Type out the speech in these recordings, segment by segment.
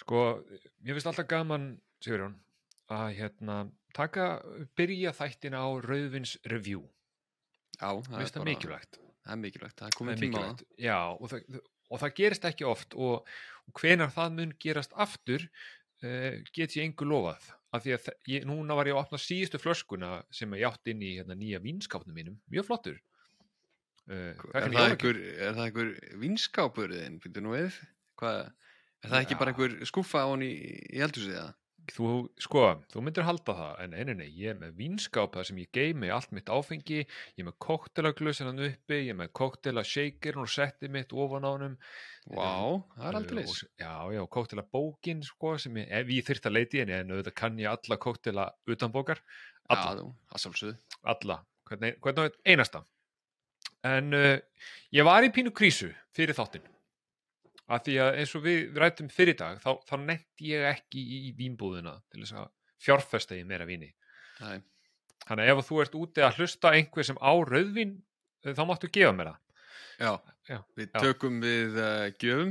Sko, ég finnst alltaf gaman, Sigurjón, að hérna, taka, byrja þættina á Rauðvins Review. Já, Mér finnst það mikilvægt. Það er mikilvægt, það er Það komið er tíma á það. Já, og það, og það gerist ekki oft og, og hvenar það mun gerast aftur uh, get ég engu lofað. Af því að ég, núna var ég að opna síðustu flöskuna sem ég átt inn í hérna, nýja vínskapnum mínum. Mjög flottur. Uh, Er það, einhver, er það einhver vinskápur þinn, býttu nú við? Hvað, er það ekki bara Já. einhver skúffa á hann í, í eldhúsið það? Þú, sko, þú myndir halda það, en nei, ég er með vínskáp þar sem ég geymi allt mitt áfengi, ég er með kóktelaglösin hann uppi, ég er með kóktelashakerin og setti mitt ofan á honum. Vá, það er aldrei og- Já, já, kóktelabókin, sko, sem ég, ef ég þyrft að leiti henni, en auðvitað kann ég alla kóktela utanbókar, alla, sjálfsögðu. alla, hvernig, hvernig einasta. En uh, ég var í pínu krísu fyrir þáttinn, að því að eins og við rættum fyrir dag, þá, þá nefndi ég ekki í, í vínbúðina til þess að fjárfesta í meira víni. Nei, Þannig að ef þú ert úti að hlusta einhver sem á rauðvín, eh, þá máttu gefa mér það. já, Já, við já. tökum við uh, gjöfum.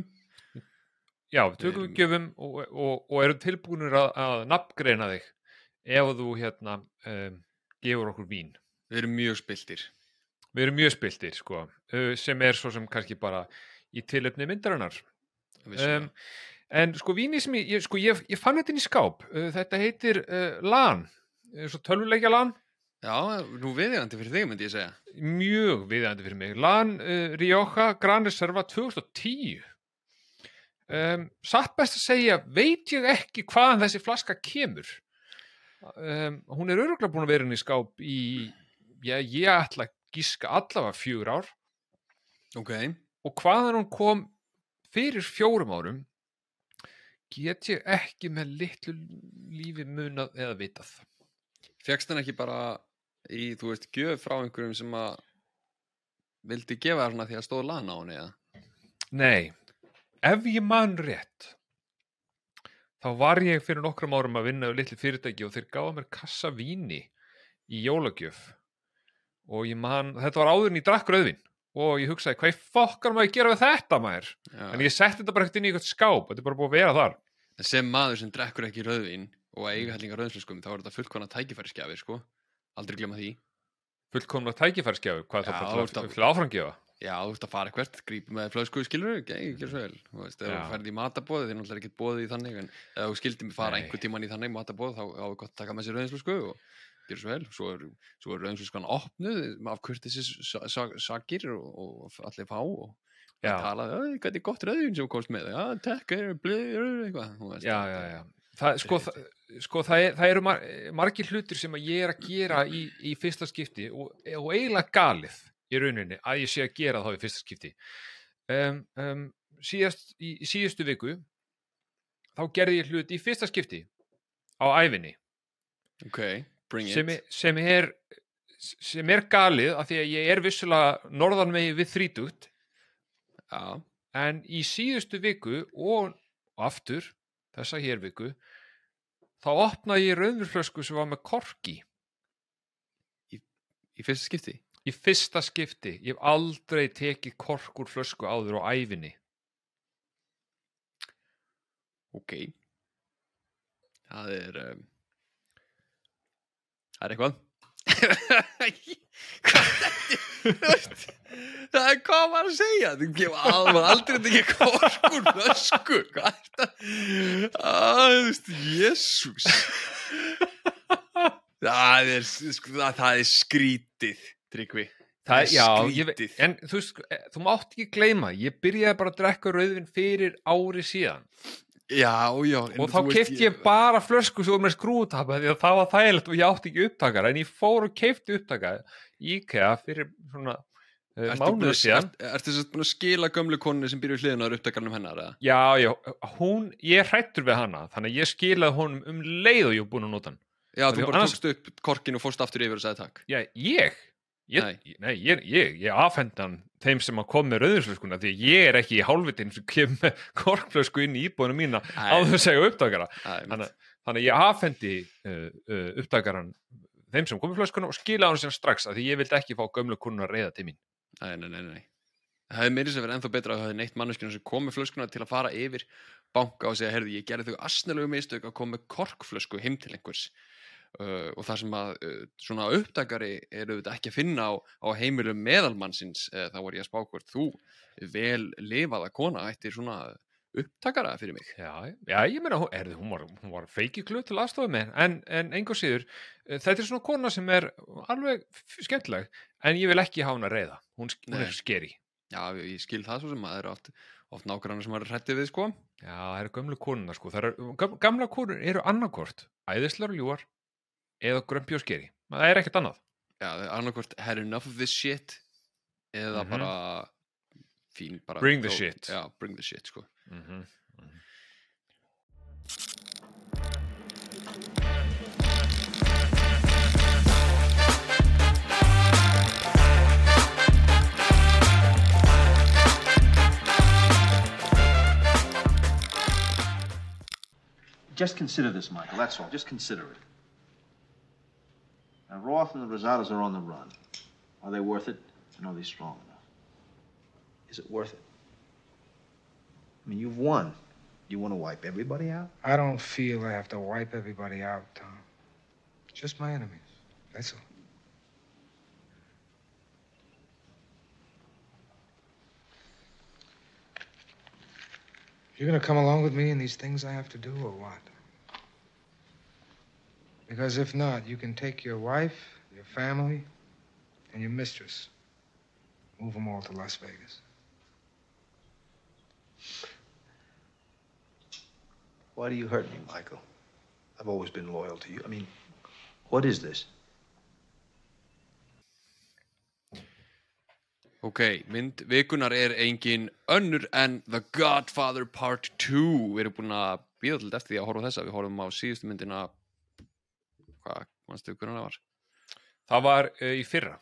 Já, við Við tökum við erum- gjöfum og, og, og erum tilbúinir að, að nafngreina þig ef þú hérna um, gefur okkur vín. Við erum mjög spiltir. Við erum mjög spiltir, sko, sem er svo sem kannski bara í tilöfni myndarinnar. Um, en sko víni sem ég, sko, ég, ég fann þetta inn í skáp, uh, þetta heitir uh, LAN, uh, svo tölvuleikja LAN, Já, nú viðjandi fyrir þig myndi ég segja. mjög viðandi fyrir mig. LAN uh, Rioja Gran Reserva 2010 um, satt best að segja veit ég ekki hvaðan þessi flaska kemur. Um, hún er öruglega búin að vera inn í skáp í já, ég ætla að gíska allavega fjögur ár. Ok, og hvaðan hún kom fyrir fjórum árum get ég ekki með litlu lífi munað eða vitað. Fegst hann ekki bara í, þú veist, gjöf frá einhverjum sem að vildi gefa þér svona því að stóð lana á henni eða? Nei, ef ég man rétt þá var ég fyrir nokkrum árum að vinna við litlu fyrirtæki og þeir gáða mér kassa víni í jólagjöf. Og ég man, þetta var áður en ég drakk rauðvin og ég hugsaði, hvað í fokkar maður að gera við þetta maður? Já. En ég setti þetta bara ekkert inn í eitthvað skáp, þetta er bara búið að vera þar. En sem maður sem drekkur ekki rauðvín og eiga hellinga rauðinsluskum þá er þetta fullkona tækifæriskjafi, sko. Aldrei glemma því. Fullkomna tækifærsgjafi, hvað er Já, það þú bara ert til, að- til áframgefa? Já, þú ert að fara hvert, grípa með flösku skilur, ekki, ekki svo vel. Þú veist, ef Já. þú ferð í matabóði, þið er náttúrulega ekkert bóðið í þannig, en ef þú skildir mig fara Nei. einhver tíman í þannig matabóð, þá þá er gott að taka með sér rauðinslusku og gera svo vel. Svo er, svo er rauðinsluskan opnuð af kurtisis sakir og, og allir fá og Já. talaði, "Æ, hvað er gott rauðvin sem komst með, já, tekk, blöð, eitthvað. Já, já, já. Það, sko, það, sko, það, er, það eru mar, margir hlutir sem ég er að gera í, í fyrsta skipti og, og eiginlega galið í rauninni að ég sé að gera þá í fyrsta skipti. Um, um, síðast, í, í síðustu viku þá gerði ég hlut í fyrsta skipti á æfinni Ok. Sem, sem er sem er galið af því að ég er vissulega norðan megi við þrítugt. Já, en í síðustu viku og aftur þessa hér viku þá opnaði ég rauðurflösku sem var með korki. Í fyrsta skipti. í fyrsta skipti, ég hef aldrei tekið kork úr flösku áður á æfinni Ok. Það er, um, það er eitthvað. Það er hvað maður að segja. Gefur alveg aldrei ekki korkur flösku. Hvað er þetta? Jésús. Það er, sko, það, það er skrítið, Tryggvi. Það, er já, ég, skrítið. en þú, eh, þú mátt ekki gleyma ég byrjaði bara að drekka rauðvin fyrir ári síðan Já, já. og þá keipti ég bara flösku sem var með skrútapa því að það var þægilegt og ég átti ekki upptakara en ég fór og keipti upptakara í IKEA fyrir svona uh, Ertu búin mánuðu að- síðan ert- Ertu þess að að skila gömlu konu sem hliðina á upptakarnum hennar, eða? Já, já, hún, ég hrættur við hana þannig að ég skilaði honum um leið og ég búin að nota hann Já, þú bara annars- tókst upp korkin og fórst aftur yfir og sagði takk. Já, ég? Ég, Nei. ég, ég, ég afhendi hann þeim sem að kom með rauðinsflöskuna því að ég er ekki í hálfvitin sem kem með korkflösku inn í íbúinu mína á þess að segja upptakara. Þannig, þannig að ég afhendi uh, uh, upptakaran þeim sem kom með flöskuna og skilaði hann sem strax að því ég vildi ekki fá gömlu kunna að reyða til mín. Nei, nei, nei, nei. Það hefði meiri sem verið ennþá betra að það hefði neitt manneskjuna sem kom með flöskuna til að fara yfir banka og segja, heyrðu, ég gerði þau asnalegu mistök að koma með korkflösku heim til einhvers uh, og það sem að uh, svona upptakari eru þetta ekki að finna á, á heimilum meðalmannsins uh, þá var ég að spá hvort þú vel lifaða kona ættir svona upptakara fyrir mig. Já, já, ég meina, hún, erði, hún var, hún var feiki kluð til aðstofa með, en, en engur síður, þetta er svona kona sem er alveg skemmtileg, en ég vil ekki hafa hana reyða, hún, hún er skeri. Já, ég skil það svo sem að það eru oft, oft nákvæmlega sem að hrætti við sko. Já, það eru gömlu konuna, sko, gam- gamla konur eru annarkort, æðislar og ljúar, eða grömpi og skeri, það er ekkert annað. Já, það er annarkvort had enough of this shit eða Mhm. bara fín bara Bring the go- shit. Já, bring the shit sko Mm -hmm. Just consider this, Michael. That's all. Just consider it. Now, Roth and the Rosados are on the run. Are they worth it? And are they strong enough? Is it worth it? I mean, you've won. You want to wipe everybody out? I don't feel I have to wipe everybody out, Tom. Just my enemies. That's all. You're gonna come along with me in these things I have to do, or what? Because if not, you can take your wife, your family, and your mistress. Move them all to Las Vegas. Why do you hurt me, Michael? I've always been loyal to you. I mean, what is this? Ok, mynd vikunar er engin önnur en The Godfather Part 2 Við erum búin að býða til eftir því að horfa þessa Við horfum á síðustu myndina Hvað, mannstu hvernig það var? Það var uh, í fyrra,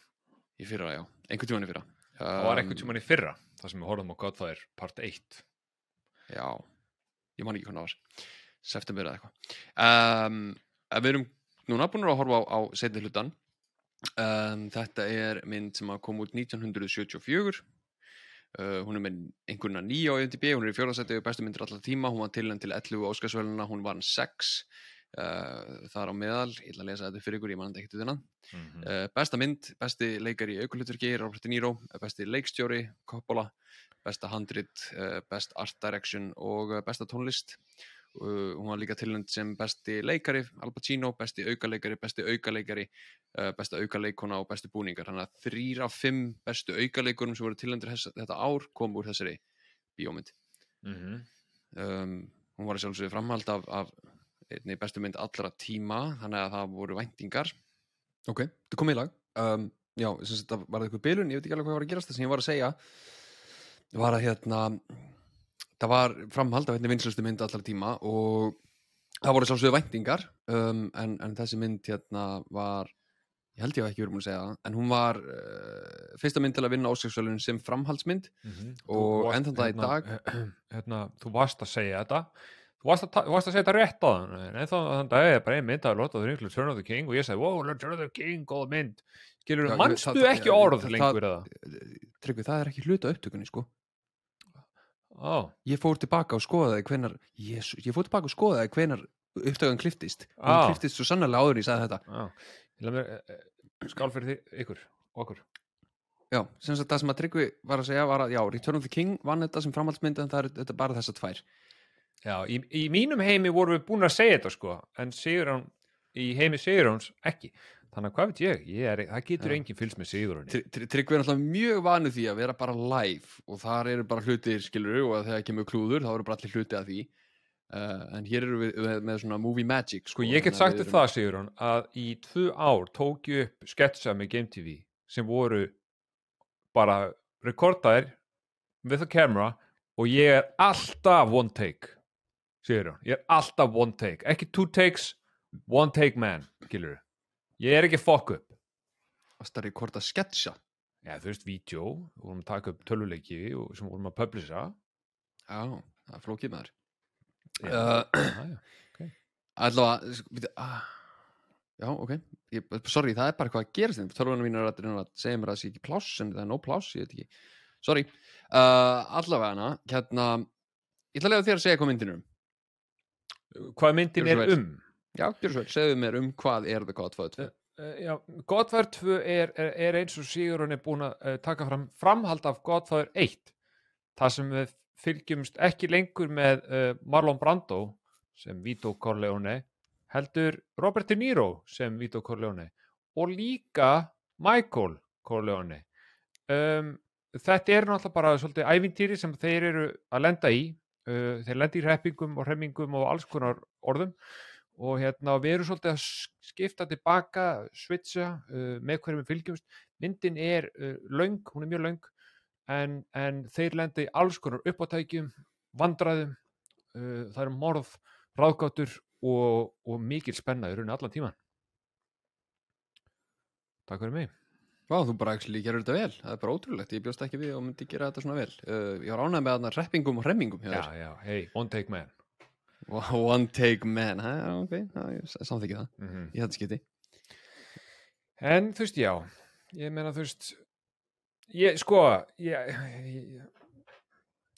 Í fyrra, já, einhvern tímann í fyrra. Það var einhvern tímann í fyrra, það sem við horfum á Godfather part 1. Já, ég man ekki hvernig það var. September eða eitthvað. Um, Við erum núna búin að horfa á, á setni hlutan um, Þetta er mynd sem að kom út 1974 uh, Hún er með einhverna nýja á IMDb Hún er í fjórðarsætti og bestu myndir alltaf tíma. Hún var til til 11 Óskarsvöluna Hún var 6 uh, þar á meðal Ég ætla að lesa þetta fyrir ykkur, ég man þetta ekkert þennan Mm -hmm. Uh, besta mynd, besti leikari í aukulhuturki Robert De Niro, uh, besti leikstjóri Coppola, besta handrit uh, best art direction og besta tónlist uh, hún var líka tilnæmt sem besti leikari Al Pacino, besti aukaleikari, besti aukaleikari besta aukaleikona og besti búningar þannig að þrýr af fimm bestu aukaleikurum sem voru tilnæmtur þetta ár kom úr þessari bíómynd Mhm. um, hún var í sjálfsögðu framhald af, af einni bestu mynd allra tíma þannig að það voru væntingar. Ok, þetta kom í lag. Um, já, það var eitthvað bilun, ég veit ekki alveg hvað var að gerast það sem ég var að segja var að hérna það var framhald af einni vinslustu mynd allra tíma og það voru sjálfsögðu væntingar. Um, en, en þessi mynd hérna var ég held ég hef ekki verið múin að segja það en hún var uh, fyrsta mynd til að vinna Óskarsvölun sem framhaldsmynd. Mhm. Og Þú varst- enn þann dag í hérna, dag- hérna, þú varst að segja þetta þú varst að, varst að segja þetta rétt á þann en þá þann dag er bara ein mynd að Lord of the Rings Return of the King og ég sagði, wow, Return of the King, góð mynd. Skilur Já, ég- mannstu það- ekki orð lengur Tryggvi, það er ekki hluta upptökunni sko. Ó, ég fór tilbaka og skoðaði hvenar Jésu, ég fór tilbaka og skoðaði hvenar upptökan kliftist. Hún Ah. kliftist svo sannarlega áður en ég sagði þetta. Ég eh, skál fyrir því, ykkur, okkur. Já, sem sagt það sem að Tryggvi var að segja var að já, Return of the King vann þetta sem framhaldsmynd en það er bara þessar tvær já, í, í mínum heimi vorum við búin að segja þetta sko, en Sigurjón í heimi Sigurjóns ekki. Þannig að hvað veit ég, ég er, það getur enginn fylgst með Sigurjóni. Try- Try- Tryggvi er náttúrulega mjög vanu því að vera bara live og þar eru bara hlutir skilur og þegar kemur klúður þá eru bara allir hluti að því. Uh, en hér eru við með, með svona movie magic Sko ég get sagt við erum- það Sigurjón að í tvö ár tók ég upp sketsa með Game TV sem voru bara rekordaðir with the camera og ég er alltaf one take Sigurjón, ég er alltaf one take ekki two takes, one take man skilur ég er ekki fuck up. Varst að rekorda sketcha? Já, þú veist, vídeo, við vorum að taka upp töluleiki og sem vorum að publisa já, það er flókið með þér Uh, allavega sk- bíddu, ah, já, ok. Ég, sorry, það er bara hvað að þeim. Tölvunum mín er að, að segja mér að það sé ekki pláss en það er nóg pláss, ég veit ekki. Sorry. Uh, allavega hana hérna, ég ætla að lega þér að segja hvað myndin er um hvað myndin er um? Já, segðu mér um hvað er The Godfather? 2 Uh, já, Godfather 2 er, er, er eins og Sigurinn er búin að uh, taka fram framhald af Godfather 1 það sem við fylgjumst ekki lengur með uh, Marlon Brando sem Vito Corleone heldur Robert De Niro sem Vito Corleone og líka Michael Corleone. Um, þetta er náttúrulega bara svolítið ævintýri sem þeir eru að lenda í uh, þeir lenda í reppingum og hremmingum og alls konar orðum. Og hérna við erum svolítið að skipta tilbaka, switcha uh, með hverjum við fylgjumst. Myndin er uh, löng, hún er mjög löng en, en þeir lenda í alls konar uppátækjum, vandræðum uh, það eru morð ráðgáttur og, og mikil spenna í rauninni allan tíman Takk fyrir mig Vá, þú bara actually gerur þetta vel, það er bara ótrúlegt. Ég bjóst ekki við og myndi gera þetta svona vel. Uh, ég var ánægð með þarna reppingum og hremmingum hjá Já, já, hey, one take man. One take man. Ha, ok, ha, ég samþykki það. Mm -hmm. í þetta skipti. En þú veist, já, ég meina þú veist, ég, sko, ég, ég,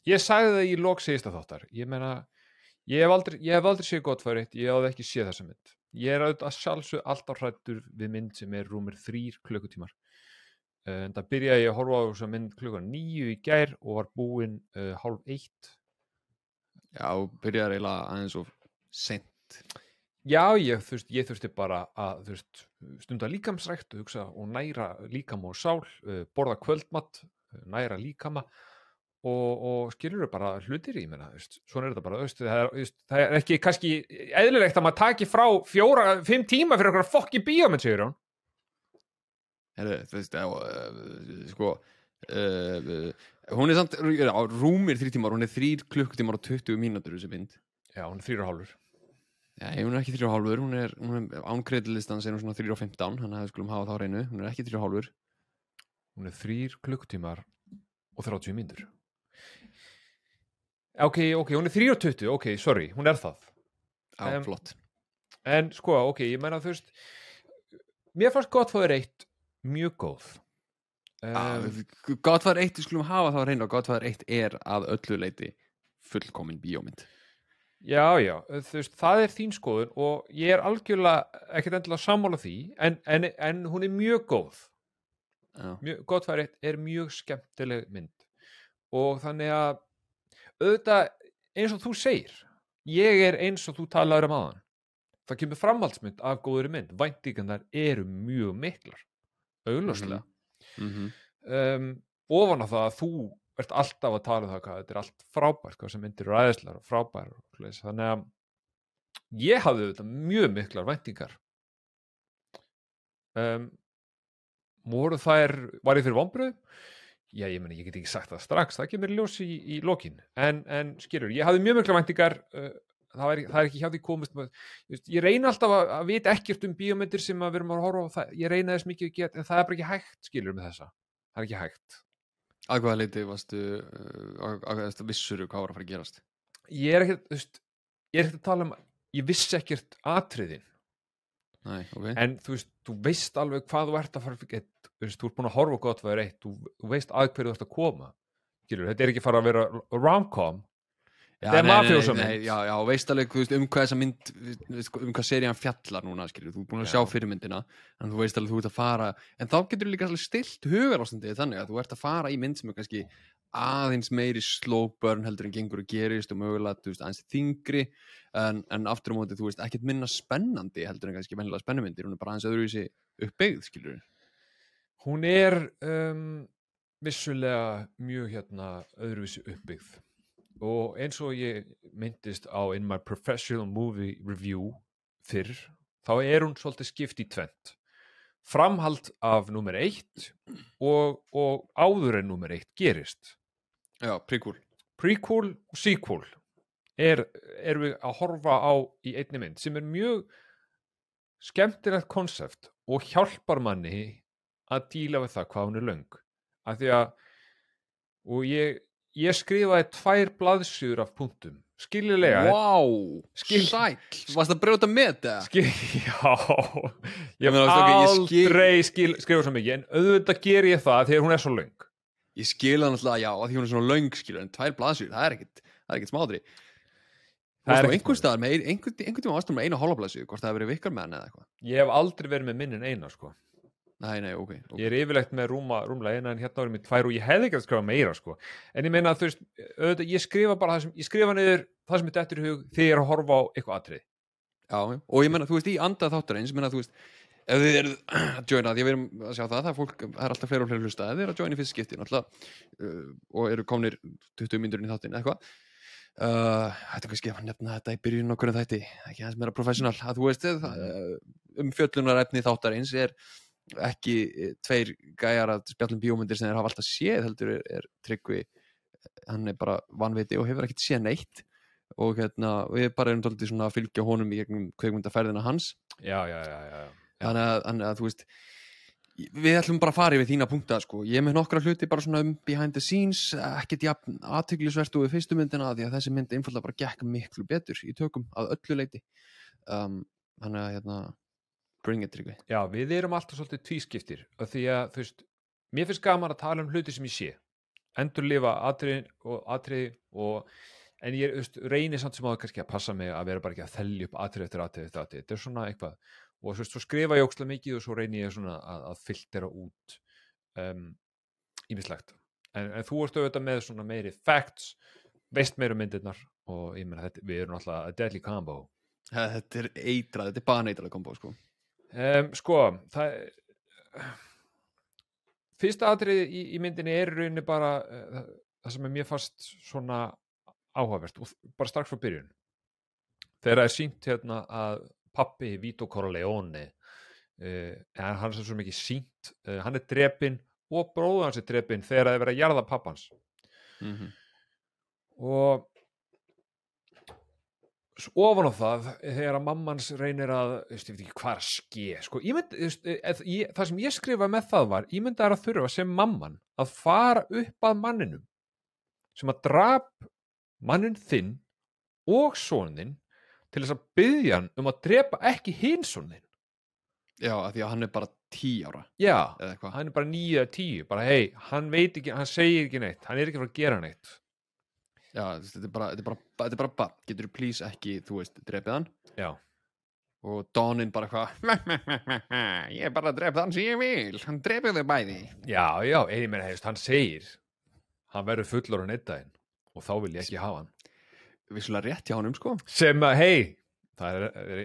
ég sagði það í lók síðasta þáttar, ég meina, ég hef aldrei, ég hef aldrei séð gott fyrir eitt, ég hafði ekki séð þessa mynd. Ég er auðvitað sjálfsög alltaf hrættur við mynd sem er rúmir þrýr klukkutímar. Uh, en það byrjaði ég að horfa á þessa mynd klukkan nýju í gær og var búinn uh, hálf eitt. já, byrjar eiginlega aðeins og sent Já, ég, veist, ég þurfti bara að veist, stunda líkamsrækt hugsa og næra líkama og sál uh, borða kvöldmatt, næra líkama og, og skilur bara hlutir í mér, svona er þetta bara veist, það, er, veist, það er ekki kannski eðlilegt að maður taki frá fjóra, fimm tíma fyrir okkur fokki bíómynd, segir hún Heru, þú veist, á, uh, sko uh, uh, hún er samt á rúmir þrý tímar, hún er þrýr klukkutímar og 20 mínútur þessi mynd. Já, hún er þrýra hálfur. Já, hún er ekki þrjá hálfur, hún er, hún er án kredilistans er hún svona þrjá og 15 þannig að við skulum hafa þá á hreinu, hún er ekki þrjá hálfur. Hún er þrýr klukkutímar og 30 mínútur. Ok, ok, hún er þrýra og 20, ok, sorry, hún er það. Á, Em, flott. En sko, ok, ég meina þú veist Mér fannst gott fóður eitt mjög góð. Um, Godfather 1, við skulum hafa þá á hreinu og Godfather 1 er að öllu leiti fullkomin bíómynd. Já, já, þú veist, það er þín skoðun og ég er algjörlega ekkert endilega sammála því en, en, en hún er mjög góð. Mjög, gott færi er mjög skemmtileg mynd. Og þannig að auðvitað eins og þú segir ég er eins og þú talaður um aðan það kemur framhaldsmynd af góðuri mynd. Væntingarnar eru mjög miklar augljóslega. Mm um, ofan á það að þú ert alltaf að tala um það hvað þetta er allt frábært hvað sem myndir eru æðislegar og frábært þannig að ég hafði þetta mjög miklar væntingar. Um, voru þær var ég fyrir vonbröð já ég meni ég get ekki sagt það strax það kemur ljós í, í lokin. En, en skilur, ég hafði mjög miklar væntingar uh, það, er, það er ekki hjá því komist ég, reyna alltaf að, að vita ekkert um bíómyndir sem við erum að horfa á það, ég reyna þess mikið að geta en það er bara ekki hægt skilur með þessa. Það er ekki hægt. Að hvaða leiti varstu uh, að hvaða vissuru hvað var að fara að gerast? Ég er ekkert, þú veist, ég er ekkert að tala um ég vissi ekkert atriðin. Nei, ok. En þú veist, þú veist alveg hvað þú ert að fara að get, þú veist, þú ert búin að horfa gott þú, þú veist að hverju þú ert að koma. Skilur, þetta er ekki fara að vera rom-com Það er nei, nei. Já, já, veist alveg þú veist, um hvað þessa mynd veist, um hvað serían fjallar núna skilur, þú er búin að Já. sjá fyrirmyndina en þú veist alveg þú ert að fara en þá getur líka alveg stilt hugar ástandið þannig að þú ert að fara í mynd sem er kannski aðeins meiri slow burn heldur en gengur að gerist og mögulega þú veist, aðeins þingri en, en aftur á móti þú veist ekkert minna spennandi heldur en kannski vennilega spennumyndir hún er bara aðeins öðruvísi uppbyggð skilur hún er um, vissulega mjög hérna öðruvísi uppbyggð og eins og ég myndist á in my professional movie review fyrr, þá er hún svolítið skipt í tvent framhald af nummer eitt og, og áður en nummer eitt gerist. Já, príkúl prequel og sequel er, er við að horfa á í einni mynd sem er mjög skemmtilegt konsept og hjálpar manni að díla við það hvað hún er löng. Af því að og ég, ég skrifaði tvær blaðsjur af punktum. Skiljulega Vá, Skil- sæll. Varst að brjóta með þetta? skil, já. Ég hef aldrei skil, skrifa svo mikið en auðvitað ger ég það þegar hún er svo löng. Ég skil það náttúrulega, já, því hún er svona löng skilur, en tvær blaðsjur, það er ekkit það er ekkit smádri. Það er Það er ekkert einhvern staðar einhvern tíma ástum með eina hálfa blaðsju, hvort það hefur verið vikkar með hann eða eitthvað. Ég hef aldrei verið með minn en eina sko. Nei, nei, ok, ok. Ég er yfirlegt með rúma, rúmlega eina en hérna árum í tvær og ég hefði ekki að skrifa meira sko. en ég meina að þú veist auðvitað, ég skrifa bara það sem, ég skrifa niður það sem er dettur í hug þegar ég er að horfa á eitthvað atrið Já, og ég menna, þú veist, í anda þáttur eins, ég menna, þú veist ef þið eruð að joina, því að við erum að sjá það það er fólk, það er alltaf fleira og fleira hlusta ef þið eru að joina í fyrst skipti, náttúrulega uh, og eru komnir 20 mínútur í þáttin eitthvað uh, Þetta er kannski að nefna þetta í byrjun okkur en þætti, ekki aðeins meira professional að þú veist, uh, um fjöllunarefni þáttar eins er ekki eh, tveir gæjar að spjallum bíómyndir sem þeir hafa alltaf séð heldur er, er tryggvi hann er bara vanviti og hefur ekkert séð neitt. Og hérna, við bara erum dálítið svona að fylgja honum í gegnum kveikmyndaferðina hans. Já, já, já, já, þannig að, þannig að þú veist við ætlum bara að fara yfir þína punkta sko. ég með nokkra hluti bara svona um behind the scenes ekkert jafn aðtöklisvert og við fyrstu myndina því að þessi mynd einfallega bara gekk miklu betur í tökum að öllu leiti um, þannig að hérna bring it Tryggvi. Já, við erum alltaf svolítið tvískiptir af því að, þú veist, mér finnst gaman að tala um hluti sem ég sé. Endur lifa atriði og atriði og en ég þú veist, reynir samt sem áður kannski að passa mig að vera bara ekki að þelja upp atrið eftir atrið eftir atrið, þetta er svona eitthvað og svo, svo skrifa ég ókslega mikið og svo reynir ég svona að, að filtera út um, ímislegt en, en þú ert auðvitað með svona meiri facts, veist meira um myndirnar og ég meina þetta, við erum alltaf a deadly combo. Þetta er eitrað, þetta er bara eitrað kombo sko. Um, sko það fyrsta atrið í, í myndinni er rauninni bara uh, það sem er mér fast svona áhugavert og bara strax frá byrjun þegar það er sínt hérna að pappi Vito Corleone uh, hann er svo mikið sínt uh, hann er drepinn og bróður hans er drepinn þegar það er verið að jarða pappans mm -hmm. og ofan á það þegar að mammans reynir að veist, ég veit ekki hvað að ske sko, ég mynd, eð, ég, það sem ég skrifa með það var ég myndi að þurfa sem mamman að fara upp að manninum sem að drap mannin þinn og sonin til þess að byggja hann um að drepa ekki hinn sonin já, af því að hann er bara 10 ára já, hann er bara 9 eða 10 bara hei, hann veit ekki, hann segir ekki neitt hann er ekki fara að gera neitt já, þetta er bara, þetta er bara, þetta er bara barn. getur þú please ekki, þú veist, drepið hann? Já, og Donin bara hvað ég er bara að drepa þann sem ég vil. Hann drepið þau bæði. Já, já, eini meina hefst, hann segir hann verður fullor en einn daginn og þá vil ég ekki hafa hann. Vissulega rétt hjá honum sko. Sem að hei það er, er,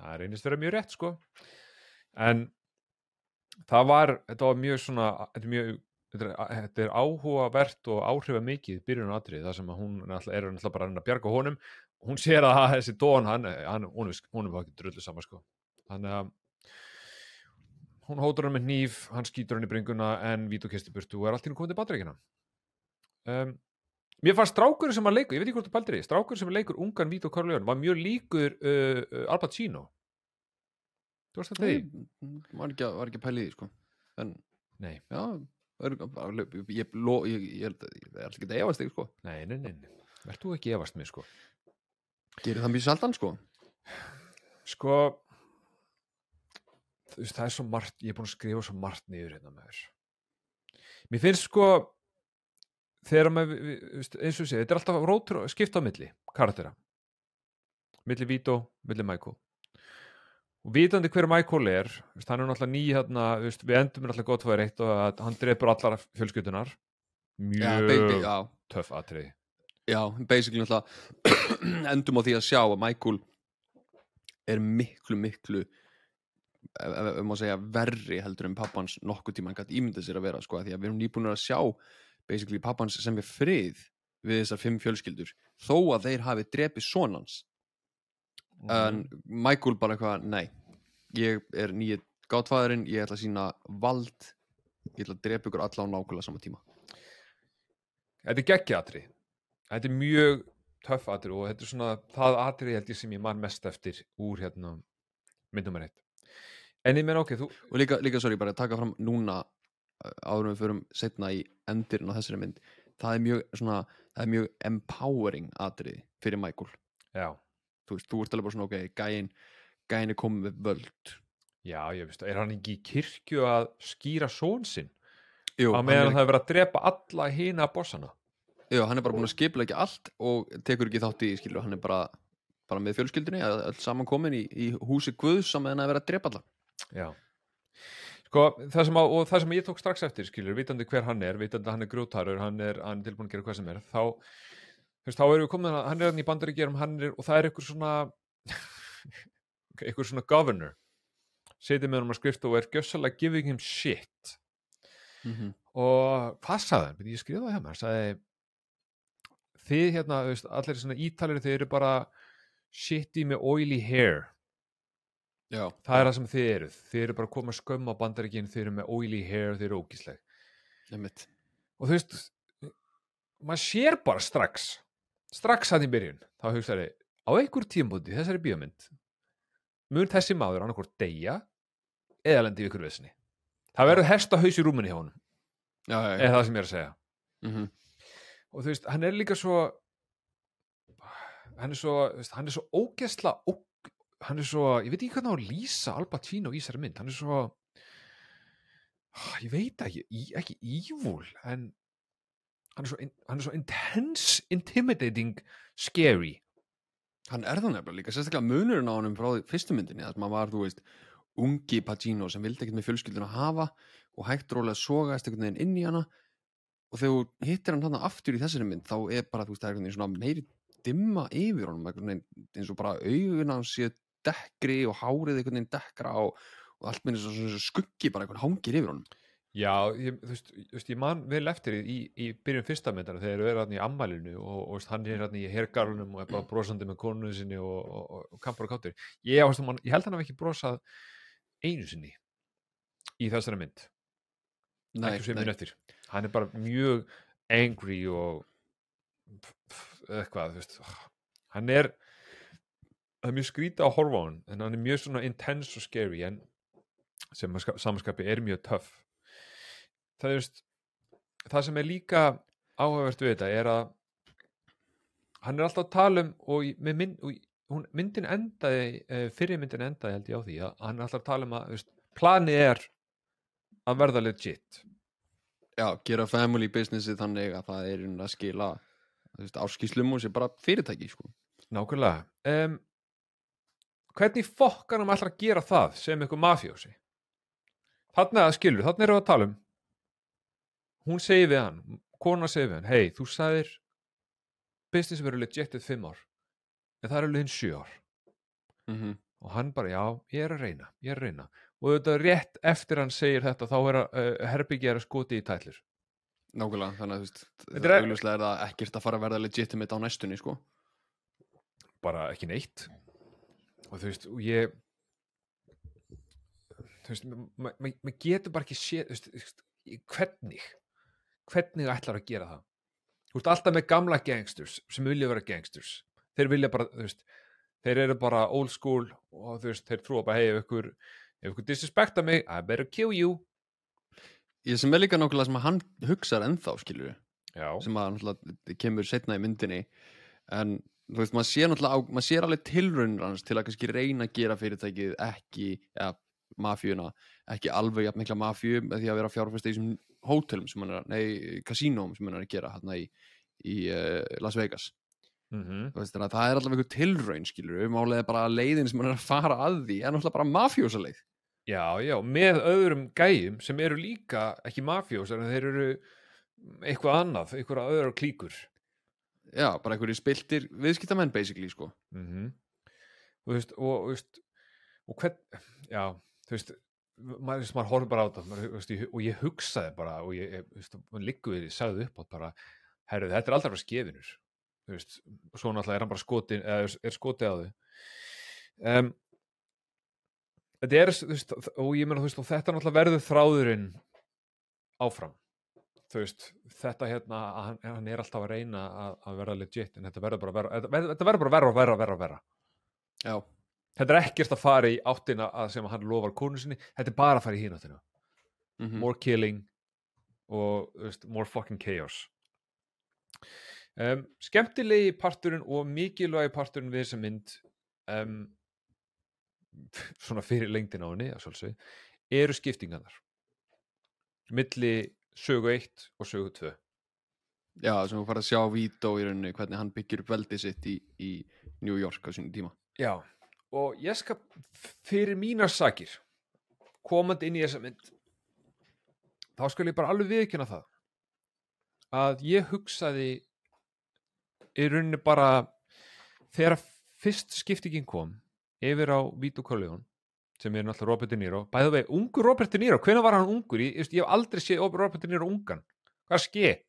það reynist vera mjög rétt sko. En það var, þetta var mjög svona þetta er mjög þetta er, er áhugavert og áhrifa mikið byrjun atrið þar sem að hún er náttúrulega bara að að bjarga honum. Hún sér að þessi dón hann, hann hún, er- hún bara ekki drullu saman sko. Þannig að hún hótur hann með hníf, hann skýtur hann í bringuna en Vító kisti burtu og er allt í hún komið til bandreikina um, Mér fannst strákur sem að leikur, ég veit ekki hvort þú pældir því, strákur sem að leikur ungan Vító Corleone var mjög líkur uh, uh, Al Pacino. Þú varst því? Nei, var ekki, að- að í því sko. En Nei, já ég, ég, lo- ég, ég, held að- ég er ekki að efast þig sko nei, nei, nei, nei. Verð þú ekki efast mig, sko. gerir það mjög saldan sko Sko, þú veist, það er svo margt, ég er búin að skrifa svo margt niður hérna með þér. Mér finnst sko, þegar maður, eins og sé, þetta er alltaf rótur skipta á milli, karaktera. Milli Vító, milli Michael. Og vitandi hver Michael er, veist, hann er náttúrulega ný hérna, veist, við endum náttúrulega gott fyrir eitt og að hann drepur allar fjölskyldunar. Mjög já, töff atriði. já, basically náttúrulega endum á því að sjá að Michael er miklu, miklu ef maður segja verri heldur en pappans nokkuð tíma hann gætt ímyndað sér að vera sko, af því að við erum nýbúin að sjá basically pappans sem er frið við þessar fimm fjölskyldur þó að þeir hafi drepið sonans en Michael bara eitthvað, nei ég er nýja gátfæðurinn ég ætla að sína vald ég ætla að drepa ykkur alla á nákvæmlega sama tíma Þetta er geggja atrið. Þetta er mjög töff atrið og þetta er svona það atrið held ég sem ég man mest eftir úr hérna myndum er eitt. En ég menn ok, þú, og líka, líka sorry, bara taka fram núna áður við förum setna í endirinn á þessari mynd það er mjög svona, það er mjög empowering atriði fyrir Michael já, þú veist, þú ert alveg bara svona, ok, gæin gæin er komið við völd. Já, ég veist, er hann ekki í kirkju að skýra són sinn? Á meðan er, það er verið að drepa alla hína bossana? Jú, hann er bara búin að skipla ekki allt og tekur ekki þátt í, skilur, hann er bara bara með fjölskyldunni, öll saman komin í, í húsi Guðs saman að vera að drepa alla. Já. Sko, það sem, að, og það sem ég tók strax eftir, skilur, vitandi hver hann er, vitandi að hann er grjótarur, hann er, hann er tilbúin að gera hvað sem er, þá, veist, þá erum við komin að, hann er hann í bandaríkjörum, hann er, og það er einhver svona, einhver svona governor, setið með hann að skrifta og er gjössalega giving him shit. mm -hmm. Og hvað sagði hann? Ég skrifaði mér, hann sagði, þið hérna, veist, allir svona ítalir, þið eru bara shitty með oily hair. Já, Það er það sem þið eruð. Þið eru bara að koma skömm á bandaríkinn, þið eru með oily hair, þið eru ógísleg. Og þú veist, maður sér bara strax, strax að í byrjun, þá hugsaði, á einhver tímpúti þessari bíómynd, mun þessi maður annarkvort deyja eða lendi ykkur vesni. Það verður hesta haus í rúminni hjá já. eða það sem ég er að segja. Mm Og þú veist, hann er líka svo, hann er svo, veist, hann er svo ógæsla, ó, hann er svo, ég veit ekki hvernig að lýsa Al Pacino í þessari mynd, hann er svo, ég veit ekki, ekki evil, en hann er svo, in- hann er svo intense, intimidating, scary. Hann er það nefnilega líka, sérstaklega munurinn á honum frá því fyrstu myndinni, sem hann var, þú veist, ungi Pacino sem vildi ekkert með fjölskyldun að hafa og hægt rólega sogaðist einhvern veginn inn í hana og þegar hittir hann hann aftur í þessari mynd, þá er bara, þú veist, það er einhvern veginn svona meiri dimma yfir honum, einhvern veginn eins og bara augun hans sé dekkri og hárið einhvern veginn dekkra og, og allt minn svona, svona skuggi bara einhvern hangir yfir honum. Já, ég, þú veist, þú veist, ég man vel eftir í, í byrjun fyrsta myndana þegar þeir eru hann í ammælinu og, og veist, hann er hann í hergarlunum og er bara brosandi með konu sinni og, og, og, og kampar og káttur. Ég, man, ég held hann hafi ekki brosað einu sinni í þessari mynd. ekki sem minn eftir. Hann er bara mjög angry og eitthvað, þú veist. Hann er, það er mjög skrítið að horfa á hann, en hann er mjög svona intense og scary, en sem að ska- samanskapi er mjög töff. Það veist, það sem er líka áhugavert við þetta er að hann er alltaf að tala um og, mynd, og hún, myndin endaði, uh, fyrir myndin endaði held ég á því að hann er alltaf að tala um að veist, planið er að verða legit Já, gera family businessi þannig að það er að skila áskýslum og sé bara fyrirtæki, sko. Nákvæmlega. Um, hvernig fokkanum ætlar að gera það sem eitthvað mafjósi? Þannig að skilur, þannig erum við að tala um. Hún segir við hann, kona segir við hann, hei, þú sagðir business verður legitið fimm ár, en það er alveg hinn sjö ár. Mm Og hann bara, já, ég er að reyna, ég er að reyna. Og þetta rétt eftir hann segir þetta, þá er að uh, herbyggi er að skoti í tætlur. Nákvæmlega, þannig að Þetta er- augljóslega er það ekkert að fara að verða legitimate á næstunni, sko. bara ekki neitt og þú veist, og ég þú veist, maður ma ma getur bara ekki séð, þú veist, hvernig hvernig ætlar að gera það? Þú veist, alltaf með gamla gangsters sem vilja vera gangsters. Þeir vilja bara, þú veist, þeir eru bara old school og þú veist, þeir trúa bara hei, ef ykkur, ef ykkur disrespekta mig I better kill you. Ég sem er líka nákvæmlega sem að hann hugsar ennþá, skilur við, já, sem að náttúrulega kemur setna í myndinni, en þú veist, maður sér náttúrulega, maður sér alveg tilraunir hans til að kannski reyna að gera fyrirtækið ekki, eða mafíuna, ekki alveg jafn mikla mafíu með því að vera fjárfæst í þessum hótelum sem hann er, nei, kasínóm sem hann er að gera hérna í, í uh, Las Vegas. mm Þú veist, það er allavega einhver tilraun, skilur við, málega bara leiðin sem hann er að fara að því er náttúrulega bara mafjósa leið. Já, já, með öðrum gæjum sem eru líka ekki mafjós en þeir eru eitthvað annað, eitthvað öðru klíkur Já, bara einhverju spiltir viðskiptamenn, basically, sko. mm þú veist, og, veist, og hvern, já, þú veist maður, maður horfði bara á þetta og ég hugsaði bara og ég, ég, ég sagði upp átt bara, herru, þetta er bara skefinur þú veist, svo náttúrulega er hann bara skotin, eða er skotið á þau. Um, þetta er, veist, og ég meina, þú veist, og þetta náttúrulega verður þráðurinn áfram. Þú veist, þetta hérna hann, hann er alltaf að reyna að, að vera legit en þetta verður bara verður, verður bara og verra, og verra. Já, þetta er ekkert að fara í áttina að sem hann lofar konu sinni, þetta er bara að fara í hín áttina mm more killing og veist, more fucking chaos. Um, skemmtilegi parturinn og mikilvægi parturinn við þessa mynd um, svona fyrir lengdin á henni sjálfsög, eru skiptingarnar. Milli sögu 1 og sögu 2 Já, sem þú farið að sjá Vító í rauninni hvernig hann byggir veldið sitt í, í New York á sínum tíma. Já, og ég skal fyrir mínar sakir komandi inn í þessa mynd þá skal ég bara alveg viðkynna það að ég hugsaði í rauninni bara þegar fyrst skiptingin kom yfir á Vito Corleone sem er náttúrulega Robert De Niro bæðu vegi, ungur Robert De Niro, hvenær var hann ungur? Ég, ég, ég hef aldrei séð Robert De Niro ungan hvað er?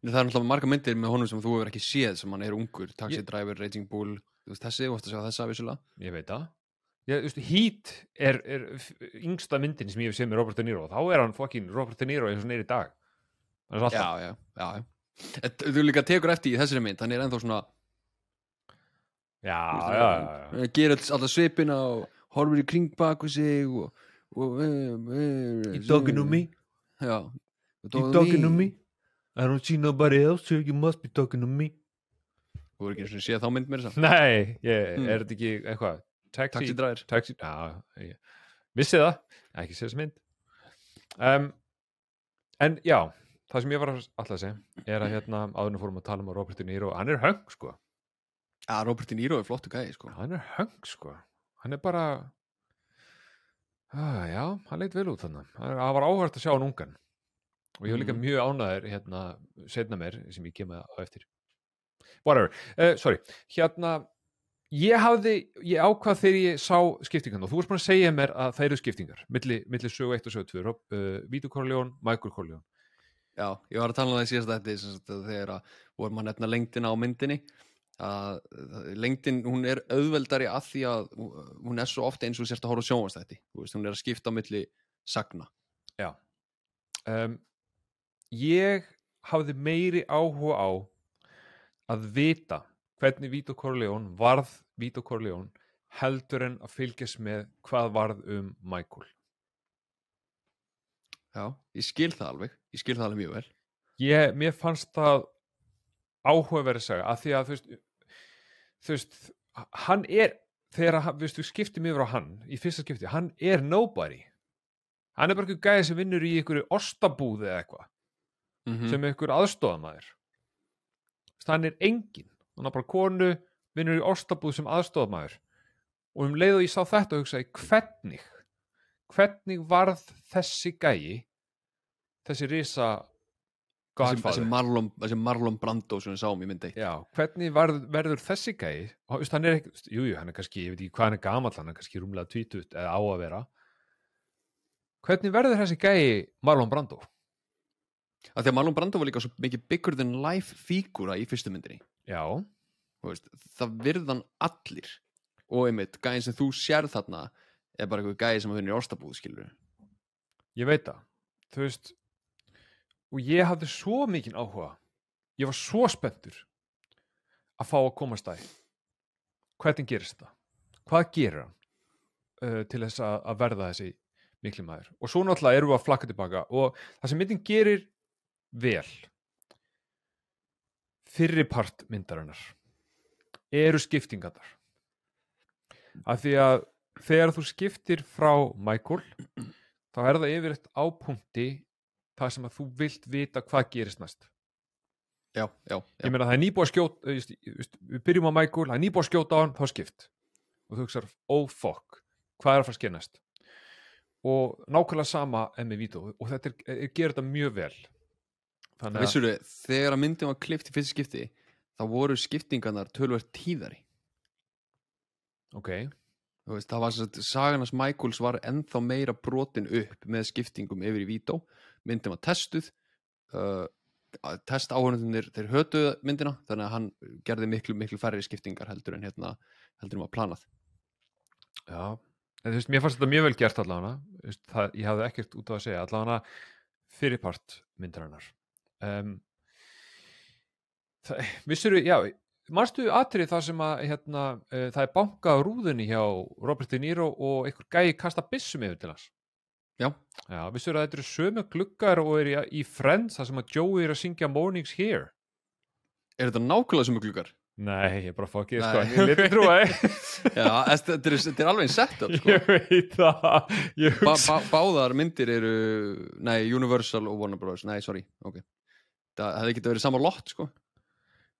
En Það er náttúrulega marga myndir með honum sem þú hefur ekki séð sem hann er ungur, Taxi Ég- Driver, Raging Bull veist þessi, þú veist að sjá þessa vissulega Ég veit það. Ég, veist, Heat er, er yngsta myndin sem ég hef séð með Robert De Niro þá er hann fokkin Robert De Niro eins og neyri í dag. Alltaf. Já, já, já, já. Þú líka tekur eftir í þessari mynd, hann er ennþá svona Já, já, já, já. hann gerir alls- alla svipina og horfir í kring baku sig og, og You talking to me? Já You talking to me? I don't see nobody else here, you must be talking to me. Þú verður ekki eins og séð þá mynd mér þess Nei, ég, Hmm. er þetta ekki eitthvað? Taxi, Taxi Driver taxi, já, ég vissi það, ekki séð þess mynd. Um, en já, það sem ég var alltaf að segja er að hérna áðurinn fórum að tala um að Robert De Niro, hann er höng, sko. Já, Robert De Niro er flottu gæði, sko hann er höng sko hann er bara ah, já, hann leit vel út þannig það var áhört að sjá hann ungan og ég var líka Mhm. mjög ánæður hérna setna mér sem ég kem að á eftir whatever, uh, sorry. Hérna ég hafði, ég ákvað þegar ég sá skiptingan og þú varst búin að segja mér að það eru skiptingar milli, milli sögu 1 og sögu 2 uh, Vítu Corleone, Michael Corleone. Já, ég var að tala um það í síðast að þegar að vorum að nefna lengdina á myndinni að lengdin, hún er auðveldari að því að hún er svo ofta eins og sérst að horfa á sjónvastætti hún er að skipta á milli sagna. Um, ég hafði meiri áhuga á að vita hvernig Vito Corleone varð Vito Corleone heldur en að fylgjast með hvað varð um Michael. Já, ég skil það alveg, ég skil það alveg mjög vel. Ég, mér fannst það áhugaverið saga að því að þú veist, þú veist hann er, þegar veist, við skiptum yfir á hann í fyrsta skipti, hann er nobody. Hann er bara einhver gæði sem vinnur í einhverju ostabúði eða eitthvað mm sem einhver aðstofamæður hann er engin hann er bara konu, vinnur í ostabúð sem aðstofamæður og um leið og ég sá þetta og hugsaði hvernig hvernig varð þessi gæi þessi risa þessi, Marlon, Marlon Brando sem við sáum í myndi Já, hvernig varð, verður þessi gæi? Hann er ekki, jú, jú, hann er kannski ég veit ekki hvað hann er gamall, hann er kannski rúmlega tvítut eða á að vera. Hvernig verður þessi gæi Marlon Brando? Að því að Marlon Brando var líka svo mikið bigger than life fígúra í fyrstu myndinni. Já, veist, það virðan allir. Og einmitt, gæðin sem þú sérð þarna er bara eitthvað gæði sem að finnir í orðstabúð skilur ég veit það. Þú veist og ég hafði svo mikinn áhuga. Ég var svo spenntur að fá að komast að hvernig gerist þetta? Hvað gerir hann uh, til þess að, að verða þessi mikli maður? Og svo náttúrulega erum við að flakka tilbaka og það sem myndin gerir vel. Fyrri part myndarinnar eru skiptingarnar. Af því að þegar þú skiptir frá Michael þá er það yfirleitt á punkti það sem að þú vilt vita hvað gerist næst. Já, já, já. ég meina það er nýbúið að skjóta veist, þú veist, við byrjum á Michael, það er nýbúið að skjóta á hann þá skipt. Og þú hugsar, oh fuck hvað er að fara að ske næst? Og nákvæmlega sama en með Vito og þetta er, er, þetta mjög vel þannig að Vissur þið, þegar að myndin var klift í fyrst skipti þá voru skiptingarnar tölvert tíðari. Ok, Þú veist, það var svo að saganars Michaels var ennþá meira brotin upp með skiptingum yfir í Vító. Myndin var testuð uh, test áhörnunir þeir hötuðu myndina þannig að hann gerði miklu miklu færri skiptingar heldur en hérna heldur en var planað. Já. En, þú veist, mér fannst þetta mjög vel gert allavega. Þú veist, það, ég hafði ekkert út á að segja. Allavega fyrirpart myndarinnar um, það, vissur við, já Manstu atrið það sem að hérna, uh, það er bankað rúðunni hjá Robert De Niro og einhver gæi kasta byssum yfir til hans? Já. Já, vissur að þetta eru sömu gluggar og er í, í Friends það sem að Joey er að syngja Mornings Here? Er þetta nákvæmlega sem gluggar? Nei, ég er bara fokkið, sko, ég liti trúa. Já, þetta er, alveg einn setup sko. Ég veit það. Ég ba, ba, Báðar myndir eru Nei, Universal og Warner Bros. Nei, sorry, ok Það hefði getið verið sama lott sko.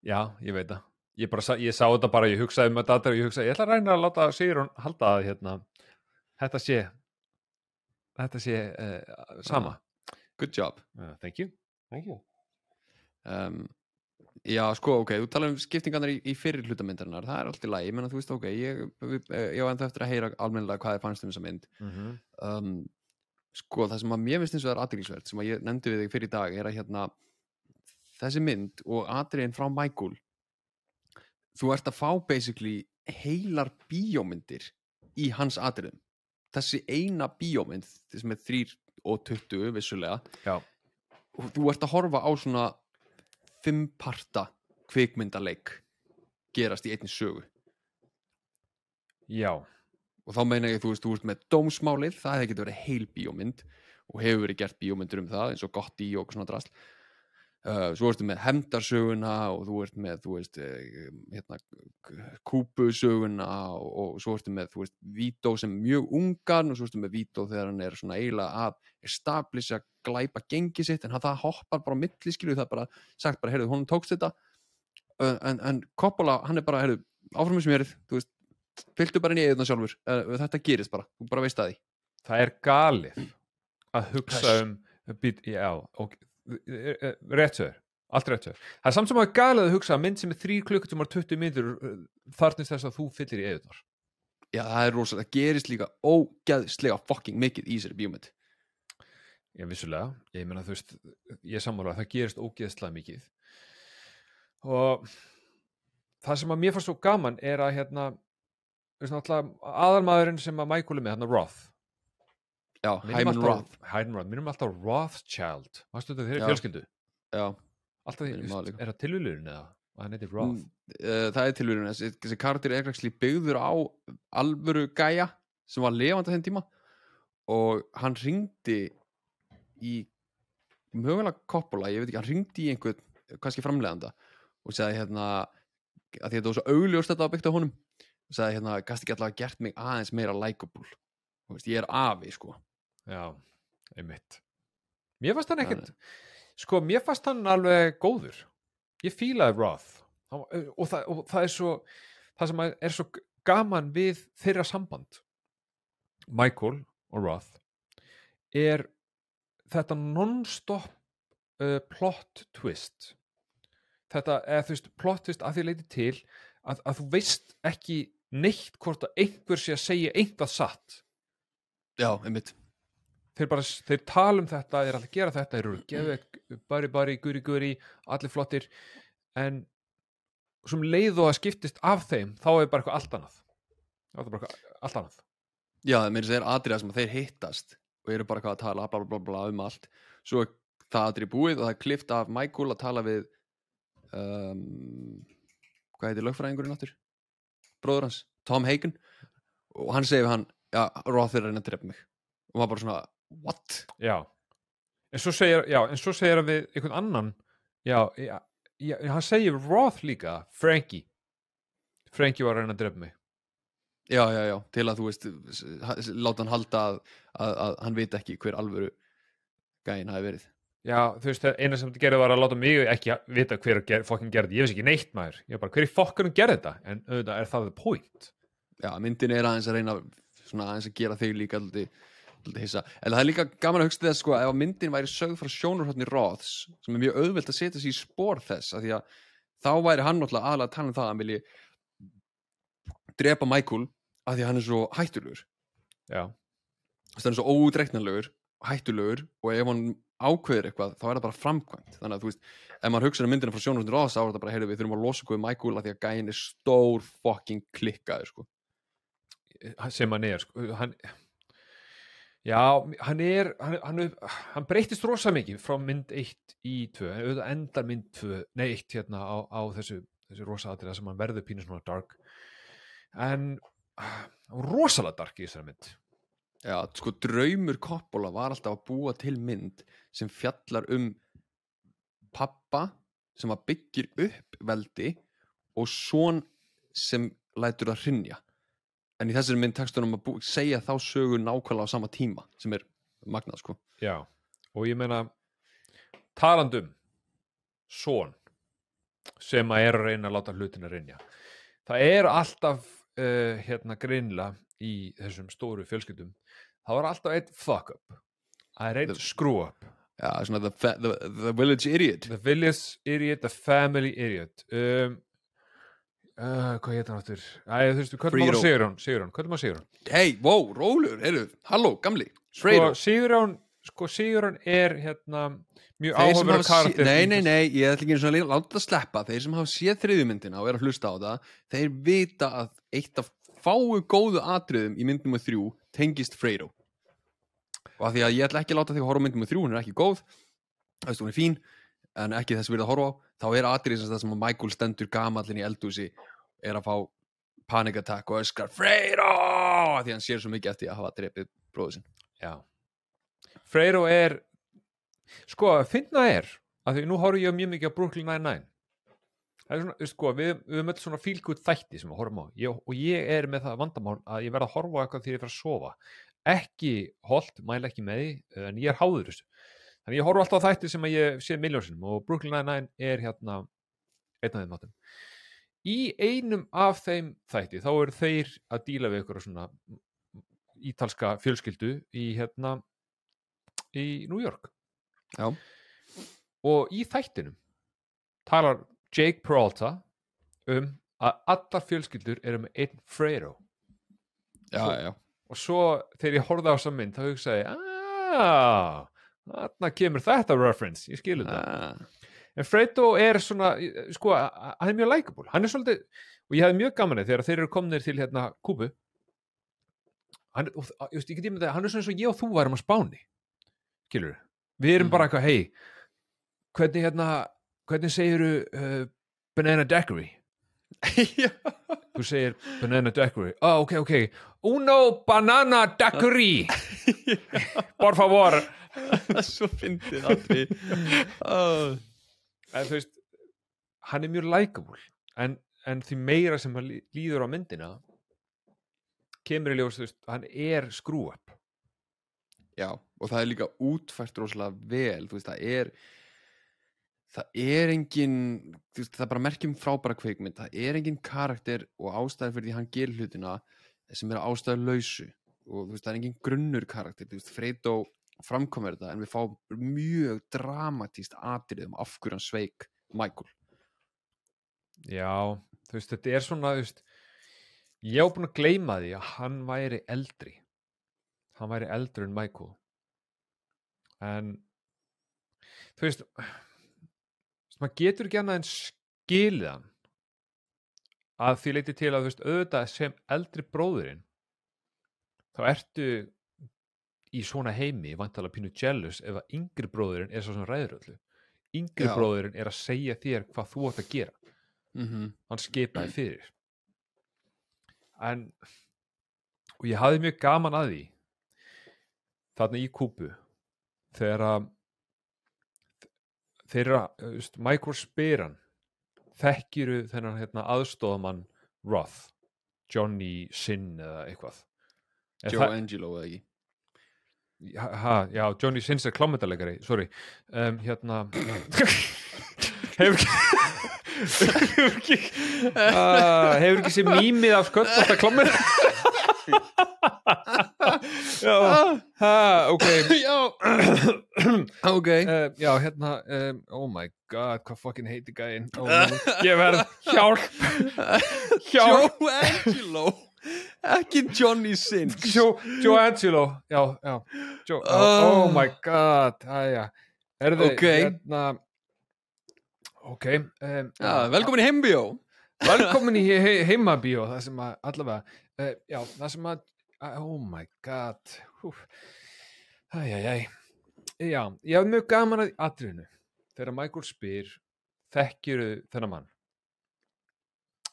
Já, ég veit það. Ég, bara, ég sá þetta bara, ég hugsaði um þetta ég hugsaði, ég ætla að reyna að láta Sigrun halda að hérna, þetta sé, þetta sé uh, sama. Good job Uh, thank you. Thank you. um, Já, sko, ok, þú talar um skiptingarnar í, í fyrir hlutamyndarinnar, það er allt í lagi, ég menna, þú veist, ok, ég, eh, ég var ennþá eftir að heyra almennilega hvað þið fannst um þessa mynd. Mm -hmm. Um, sko, það sem að mér finnst eins og það er aðdeglisvert, sem að ég nefndi við þig fyrir í dag, er að hérna, þessi mynd og atriðin frá Michael, þú ert að fá basically heilar bíómyndir í hans atriðum. Þessi eina bíómynd, sem er 3 og 20 vissulega, Já. og þú ert að horfa á svona fimmparta kvikmyndaleik gerast í einni sögu. Já, og þá meina ég þú veist, þú veist með dómsmálið það hefði getið verið heil bíómynd og hefur verið gert bíómyndur um það eins og gott í og svona drast uh, svo ertu með hemdarsöguna og þú ert með þú veist eh, hérna, kúpusöguna og, og svo ertu með þú veist Vító sem mjög ungan og svo ertu með Vító þegar hann er svona eiginlega að establisha glæpa gengi sitt en hann það hoppar bara á milli skilju það er bara sagt bara, heyrðu, honum tókst þetta. Uh, en, en Coppola, hann er bara, heyrðu áfram með smjörið, þú veist fylgdu bara inn í eðuna sjálfur, uh, þetta gerist bara þú bara veist að því. Það er galið að hugsa um, být, já, ok, réttsöður, allt réttsöður. Það er samt sem að galið að hugsa að mynd sem er 3 klukkutímar 20 myndur þarnist þess að þú fyllir í eðunar. já, það er rosalega, það gerist líka ógeðslega fucking mikið í þessari bíómynd. Já, vissulega, ég meina þú veist, ég sammála að það gerist ógeðslega mikið. Og það sem að mér fannst svo gaman er að hérna, aðalmaðurinn sem að Michael er með, hérna Roth já, Minnum Hyman Roth. Hyman Roth, minnum alltaf Rothschild. Varstu þetta þeirri fjölskyldu? já, Alltaf því, líka. er það tilvílurinn eða? Og hann heitir Roth. uh, það er tilvíðun þessi, þessi karakter er ekki byggður á alvöru gæja sem var levandi þenn tíma. Og hann ringdi í mögulega Coppola, ég veit ekki, hann ringdi í einhvern, kannski framleiðanda og sagði hérna að því að þetta var svo augljóst þetta var byggt á honum og sagði hérna, gæst ekki allavega gert mig aðeins meira likeable? Þú veist, ég er afi sko Já, einmitt. Mér fannst hann ekkert Sko, mér fannst hann alveg góður. Ég fílaði Roth. Var- og það, og það er svo það sem er svo gaman við þeirra samband Michael og Roth er þetta non-stop uh, plot twist. Þetta, eða þú veist, plot twist að því leiti til að, að þú veist ekki neitt hvort að einhver sé að segja einhvað satt. Já, einmitt þeir bara, þeir tala um þetta þeir alltaf gera þetta, þeir eru geðveik bari bari, guri guri, allir flottir. En sem leið og að skiptist af þeim þá er bara eitthvað allt annað. Þá er það bara eitthvað allt annað. Já, meiri segir atriða sem að þeir hittast og eru bara hvað að tala bla, bla, bla, um allt. Svo er það atrið búið og það er klift af Michael að tala við um, hvað heitir lögfræðingurinn áttur? Bróður hans, Tom Hagen. Og hann segir við hann, já, Roth er að reyna að drepa mig. Og maður bara svona, what? já, en svo segir, já, en svo segir við einhvern annan já, já, já, hann segir Roth líka, Frankie. Frankie var að reyna að drepa mig. Já, já, já, til að þú veist láta hann halda að, að, að hann veit ekki hver alvöru gæinn hafi verið. Já, þú veist, eina sem þetta gerði var að láta mig ekki að vita hver ger, fokkin gerði ég veist ekki neitt maður, ég var bara, hver í fokkunum gerði þetta? En auðvitað er það the point. Já, myndin er aðeins að reyna svona aðeins að gera þig líka aldrei hissa. En það er líka gaman að hugsa þess sko, ef að myndin væri sögð frá sjónurhóttni Roths, sem er mjög auðvelt að setja sig í spór þess, því að þá væri hann náttúrulega aðalega að tala um það að hann vilji drepa Michael af því að hann er svo hættulegur. Já, Þess, hann er svo óútreiknanlegur og hættulegur og ef hann ákveður eitthvað þá er það bara framkvæmt. Þannig að þú veist, ef maður hugsa um myndina frá sjónurhóttni Roths þá er það bara, heyrðu við þurfum að losa okkur Michael af því að gæin já, hann er hann, hann, hann breytist rosa mikið frá mynd 1 í 2 en auðvitað endar mynd 2, nei 1 hérna á, á þessu, þessu rosa atriða sem hann verður pínu svona dark. En rosalega dark í þessari mynd. Já, sko draumur Coppola var alltaf að búa til mynd sem fjallar um pappa sem að byggir upp veldi og svon sem lætur það hrinja en í þessari mynd tekstunum að segja þá sögu nákvæmlega á sama tíma sem er magnað sko. Já, og ég meina talandum son sem að er að reyna að láta hlutina reynja það er alltaf uh, hérna greinlega í þessum stóru fjölskyldum. Það var alltaf einn fuck up. Það er einn The- screw up. Svona the, the, the village idiot. The village idiot, the family idiot. Um, uh, hvað heit hann áttur? Æ, þú veist, er Fredo. maður Sigurjón? Sigurjón, hvað er maður Sigurjón? Hei, wow, rólur, heyrðu, halló, gamli Sko, Fredo Sigurjón sko, Sigurjón er hérna mjög Þeir sem áhugaverður hafa sé- karakter Nei, nei, nei, ég ætla ekki einu svona að láta það sleppa Þeir sem hafa séð þriðjumyndina og er að hlusta á það Þeir vita að eitt af fáu góðu atriðum í mynd nummer þrjú tengist Fredo Og að því að ég ætla ekki að láta þig að horfa á mynd nummer þrjú Hún er ekki góð, þú veist, hún er fín En ekki þess virði að horfa á Þá er atrið sem það sem að Michael stendur gamallin í eldhúsi Er að fá panic attack og öskar Af Því að hann sér svo mikið eftir að hafa drepið bróðu sinn. Já. Freyro er sko, finna er að því nú horfum ég mjög mikið á Brooklyn Nine-Nine. Svona, sko, við, við öll svona fílgút þætti sem við horfum á. Ég, og ég er með það vandamál að ég verð að horfa á eitthvað þegar ég fer að sofa. Ekki holt, mæla ekki með því en ég er háður þessu þannig ég horfa alltaf á þætti sem ég sé miljónsinum og Brooklyn Nine-Nine er hérna einn af þeim áttum í einum af þeim þætti þá eru þeir að díla við ykkur svona ítalska fjölskyldu í hérna í New York. Já, og í þættinum talar Jake Peralta um að allar fjölskyldur eru með einn Fredo. Já, Svo- já og svo þegar ég horfði á þessa mynd þá hugsaði ég, aaa þarna kemur þetta reference, ég skilu þetta. Ah. en Fredo er svona sko, hann er mjög likeable. Hann er svolítið, og ég hefði mjög gaman þegar þeir eru komnir til hérna Kúbu. Hann, og, just, ég get ímyndað, hann er svona eins og ég og þú værum að spáni. Skilur við erum Mhm. bara eitthvað, hei hvernig hérna, hvernig segiru uh, banana daiquiri þú segir banana daiquiri. Oh, ok, ok, uno banana daiquiri. Por favor. Svo fyndið aldrei oh. en þú veist hann er mjög likeable. En, en því meira sem hann lí- líður á myndina kemur í ljós þú veist, hann er screw up. Já, og það er líka útfært rosalega vel, þú veist, það er það er engin veist, það er bara merkjum frábæra kveikmynd það er engin karakter og ástæður fyrir því hann gerir hlutina sem er ástæður lausu og veist, það er engin grunnur karakter, Fredo framkomur þetta, en við fáum mjög dramatíst atrið um af hverju hann sveik Michael. Já, þú veist, þetta er svona veist, ég á búin að gleyma því að hann væri eldri. Hann væri eldri en Michael. En þú veist þú veist, maður getur ekki annað en skilið hann að því leiti til að þú veist, auðvitað sem eldri bróðurinn þá ertu í svona heimi vantalega pínu jealous ef að yngri bróðurinn er svo sem ræður öllu yngri Já. bróðurinn er að segja þér hvað þú átt að gera mm -hmm. hann skipaði fyrir en og ég hafði mjög gaman að því þarna í kúpu þegar að þeirra, veist, Michael spyr hann þekkiru þennan hérna, aðstofamann Roth? Johnny Sin eða eitthvað. Er Joe Angelo eða ekki? Ha, ha, já, Johnny Sins er klámyndalegari, sorry. Um, hérna hefur ekki hefur ekki uh, hefur ekki sem mýmið af sköldbólta klámynda já, ha, ok. Já, ok. Uh, já, hérna um, oh my god, hvað fucking heiti gæinn? Oh, ég verð hjálp. Hjálp. Joe Angelo. Ekki Johnny Sins. Joe, Joe Angelo. Já, já. Joe, oh, Ah. oh my god. Aðja, erðu Ok. hérna ok um, já, velkomin í heimbjó velkomin í he he heimabíó það sem að allavega uh, já, það sem að uh, oh my god æjæjæj. Já, ég hafði mjög gaman að atriðinu þegar Michael spyr þekkjuru þennan mann?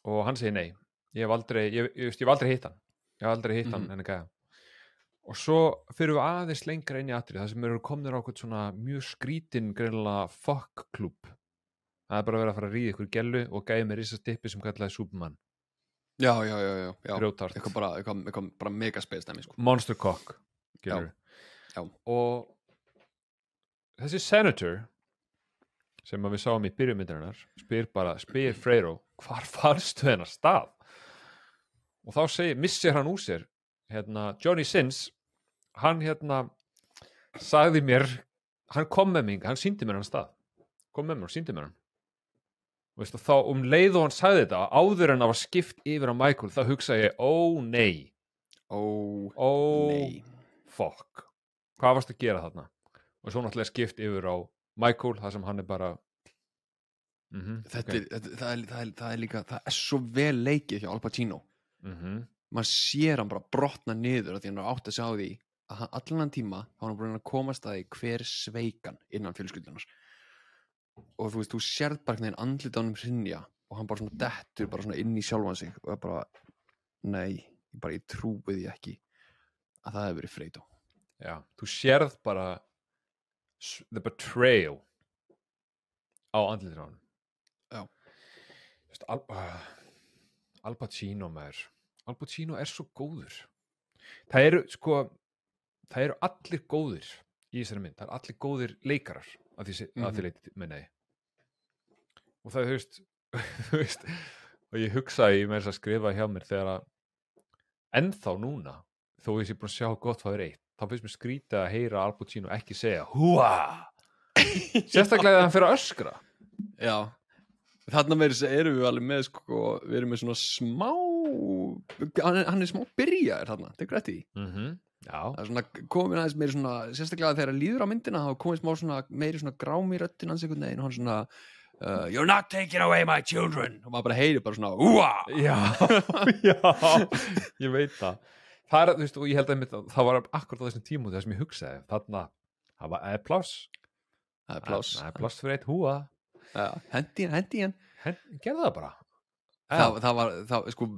Og hann segir nei ég hef aldrei, ég, ég, ég hef aldrei hitt hann. Ég hef aldrei hitt hann henni gæða og svo fyrir við aðeins lengra inn í atrið það sem eru komnir á mjög skrítin greinilega fuck klub það er bara verið að fara að ríða ykkur gellu og gæði með risa stippi sem kallaði Superman já, já, já, já, já. Eitthvað bara, bara mega space dæmi sko. monster cock skilurðu. já. og þessi senator sem að við sáum í byrjumyndarinnar spyr bara, spyr Freyro hvar farstu hennar stað og þá segir, missir hann úr sér hérna, Johnny Sins hann hérna sagði mér, hann kom með mig hann síndi mér hann stað kom með mér og síndi mér hann veistu, þá um leið og hann sagði þetta áður en það var skipt yfir á Michael þá hugsaði ég, ó nei. Ó, ó nei. fuck. Hvað varst að gera þarna? Og svo náttúrulega skipt yfir á Michael það sem hann er bara mm -hmm, þetta, er, þetta, það, er, það, er, það er líka það er svo vel leikið hjá Al Pacino. Mm maður sér hann bara brotna niður því hann er átt að sjá því að hann allan tíma þá hann búin að komast að því hver sveikan innan fjölskyldunar og þú veist, þú sérð bara hvernig andlit á hann hrinja og hann bara svona dettur bara svona inn í sjálfan sig og er bara, nei ég bara ég trúi því ekki að það hefur verið Fredo já, þú sérð bara the betrayal á andlitur á hann Já. Vist, Al, uh, Al Pacino maður. Al Pacino er svo góður. Það eru sko það eru allir góðir í þessari mynd, það eru allir góðir leikarar að því, mm Mhm. að því leiti minna ég og það er þú veist, þú veist og ég hugsaði, ég með þess að skrifa hjá mér þegar að ennþá núna þó ég sé búin að sjá gott hvað er eitt þá finnst mér skrítið að heyra Al Pacino ekki segja húa sérstaklega þegar hann fyrir að öskra Já, þarna með þess að erum við alveg með sko, við erum með svona smá hann er, er smá byrjaður þarna, tekur eftir því mm -hmm. Það er svona komin aðeins meiri svona sérstaklega þegar það líður á myndina þá komin smá svona meiri svona grám í röttin hans einhvern veginn og hann svona uh, You're not taking away my children. Og maður bara heyri bara svona Úa! já, já. Ég veit það. Það er, þú veist, og ég held að að það var akkurat á þessum tímu þessum ég hugsaði þarna, það var pláss. Það er pláss. Það er pláss fyrir eitt húa. Hendi hann, hendi hann. Hen, gerðu það bara það, það var, það, sko,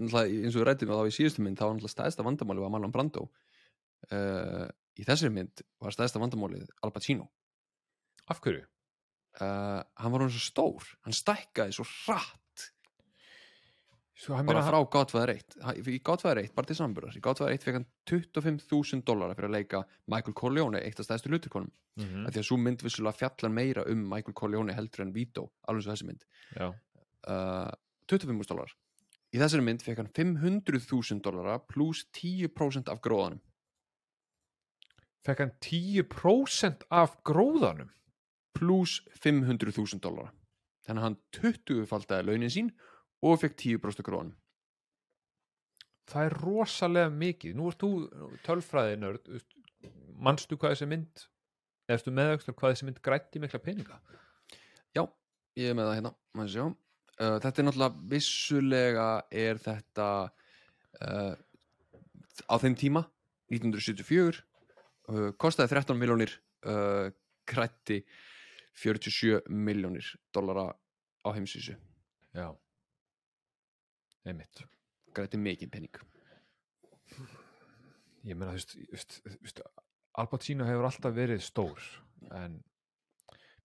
eins og við rættum þá í síðustu mynd, það var náttúrulega stæðsta vandamáli var Marlon Brando. Uh, í þessari mynd var stæðsta vandamálið Al Pacino. Af hverju? uh, hann var hann svo stór hann stækkaði svo hratt. Svo, hann bara frá Godfather 1 Hann- í Godfather 1, bara til samburðar í Godfather 1 fekk hann 25.000 dólara fyrir að leika Michael Corleone, eitt af stæðstu hluturkonum mm mm. -hmm. því að svo mynd vissulega fjallar meira um Michael Corleone heldur en Vito, alveg svo þessi mynd. Já, uh, 25.000 dólar í þessari mynd fekk hann 500.000 dólara pluss 10% af gróðanum. Fekk hann 10% af gróðanum? Pluss 500.000 dólara þannig að hann 20-faldaði launin sín og fekk 10% af gróðanum. Það er rosalega mikið. Nú ert þú tölfræði nörd manstu hvað þessi mynd eða stu meðaukstur hvað þessi mynd grætti mikla peninga? Já, ég er með það hérna maður sjá. Uh, Þetta er náttúrulega vissulega er þetta uh, á þeim tíma 1974 uh, kostaði 13 miljónir krætti 47 miljónir dollara á heimsísu já. Einmitt. Grætti mikið penning ég meina þú veist, þú veist, þú veist Al Pacino hefur alltaf verið stór en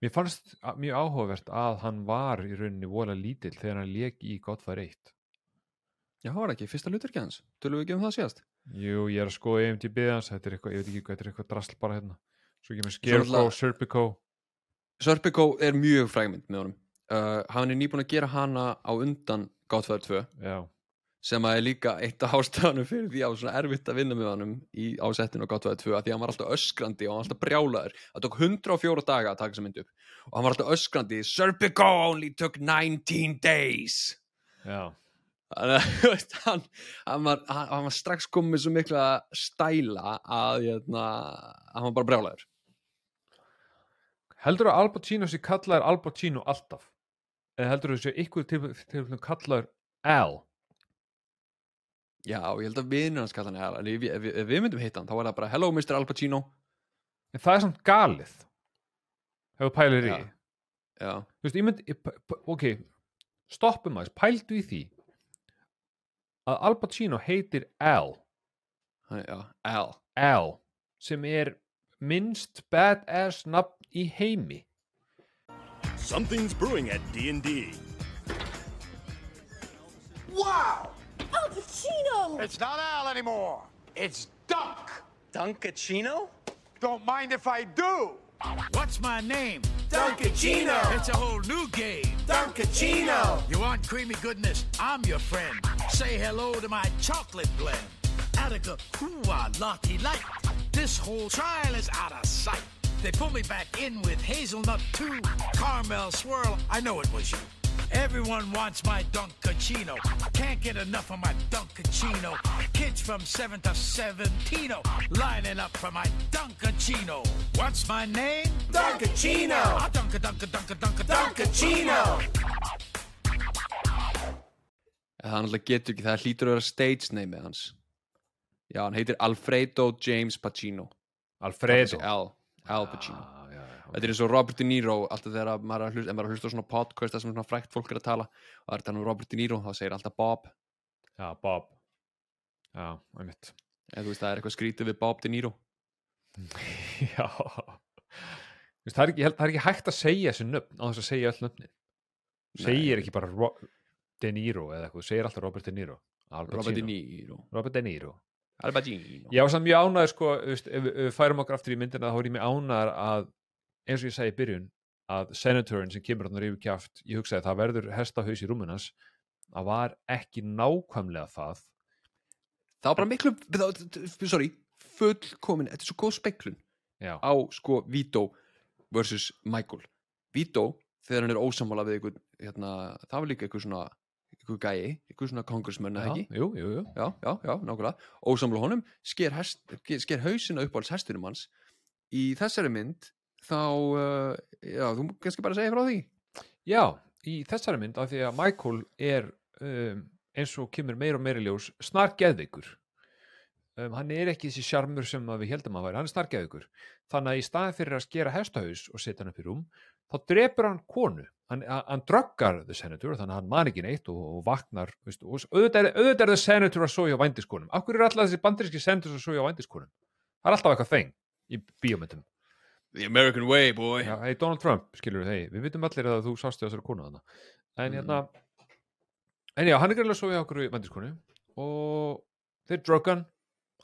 mér fannst mjög áhugavert að hann var í rauninni vola lítill þegar hann lék í Godfather 1 Já, það var ekki fyrsta hlutverki hans. Tölum við ekki um það síðast? Jú, ég er að skoða IMDb hans. Þetta er eitthvað, ég veit ekki hvað, þetta er eitthvað drasl bara hérna. Svo ekki með Scarecrow, Serpico Serpico. Er mjög frægmynd með honum. Uh, Hann er nýbúin að gera hana á undan Godfather 2 já, sem að er líka eitt af ástafanum fyrir því að það var svona erfitt að vinna með honum í ásettinu og gátt 2 að því að hann var alltaf öskrandi og hann var alltaf brjálaður. Það tók 104 daga að taka þessa mynd upp. Og hann var alltaf öskrandi Serpico only took 19 days. Já, þannig að hann, hann, var, hann, var strax komið svo mikla stæla að jötna, hann var bara brjálaður. Heldur að Al Pacino sé kallaður Al Pacino alltaf? Eða heldur þú sé ykkur til, til, til kallaður Al já, ég held að vinur hans kalla hann er en ef, ef, ef við myndum hitta hann þá var það bara hello Mr. Al Pacino en það er samt galið hefur pælir í Já. já, þú veist, ég mynd, ég, ok stoppum aðeins, pældu í því að Al Pacino heitir Al já, Al Al, sem er minnst badass nafn í heimi Something's brewing at D&D. Wow! Al Pacino! It's not Al anymore. It's Dunk. Dunkachino? Don't mind if I do. What's my name? Dunkachino! It's a whole new game. Dunkachino! You want creamy goodness? I'm your friend. Say hello to my chocolate blend. Attica, hooah, lottie light. This whole trial is out of sight. They pull me back in with hazelnut too. Caramel swirl, I know it was you. Everyone wants my Dunkachino. Can't get enough of my Dunkachino. Kids from 7 to 17 lining up for my Dunkachino. What's my name? Dunkachino! Ah, Dunka, Dunka, Dunka, Dunka, Dunkachino! Það náttúrulega getur ekki, það hlýtur að vera stage name hans. Já, hann heitir Alfredo James Pacino. Alfredo Al, Al Pacino. Ah, já, já, Þetta er eins og Robert De Niro, alltaf þegar maður er að hlusta, ef maður að hlusta á svona podcast þar sem svona frækt fólk er að tala og það er um Robert De Niro, þá segir alltaf Bob. já, Bob já, einmitt Eða þú veist, það er eitthvað skrítið við Bob De Niro. já veist, það, er ekki, held, það er ekki hægt að segja þessu nöfn á þess að segja öll nöfnin segir ekki bara Ro De Niro eða eitthvað, segir alltaf Robert De Niro Robert De. Niro. Robert De Niro Al Pacino. ég var samt mjög ánæður sko, við færum okkur aftur í myndina þá er ég mjög ánæður að eins og ég segi í byrjun að senatorin sem kemur hann rífi kjaft, ég hugsaði það verður hestahaus í rúmunas það var ekki nákvæmlega það Það var bara miklu, sorry, fullkomin, þetta er svo góð speiklun já, á sko Vito versus Michael. Vito, þegar hann er ósamála við einhvern, hérna, það var líka einhver svona, einhver gæi, einhver svona congressman, eða já, jú, jú, jú. Já, já, já, nákvæmlega. Ósamála honum, sker, hest, sker hausina upp á alls hestunum hans. Í þessari mynd, þá, uh, já, þú kannski bara segja frá því. Já, í þessari mynd af því að Michael er um, eins og kemur meir og meiri ljós snar geðveikur um, hann er ekki þessi sjarmur sem við heldum að væri hann er snar geðveikur þannig að í staðin fyrir að skera hestahaus og setja hann upp í rúm þá drepur hann konu. Hann, hann dröggar the senator þannig að hann man ekki neitt og, og vaknar veist, og auðvitað er, er the senator að sója á vændiskonum. Af hverju er alltaf þessi bandaríski senators að sója á vændiskonum? Það er alltaf eitthvað þeng í bíómyndum The American way, boy. Já, hei Donald Trump, skilur við, hei, við vitum allir að þú sástu þessari konu þarna en Mm. hérna en já, hann er greiðlega svo við okkur í vendiskonu og þeir druggan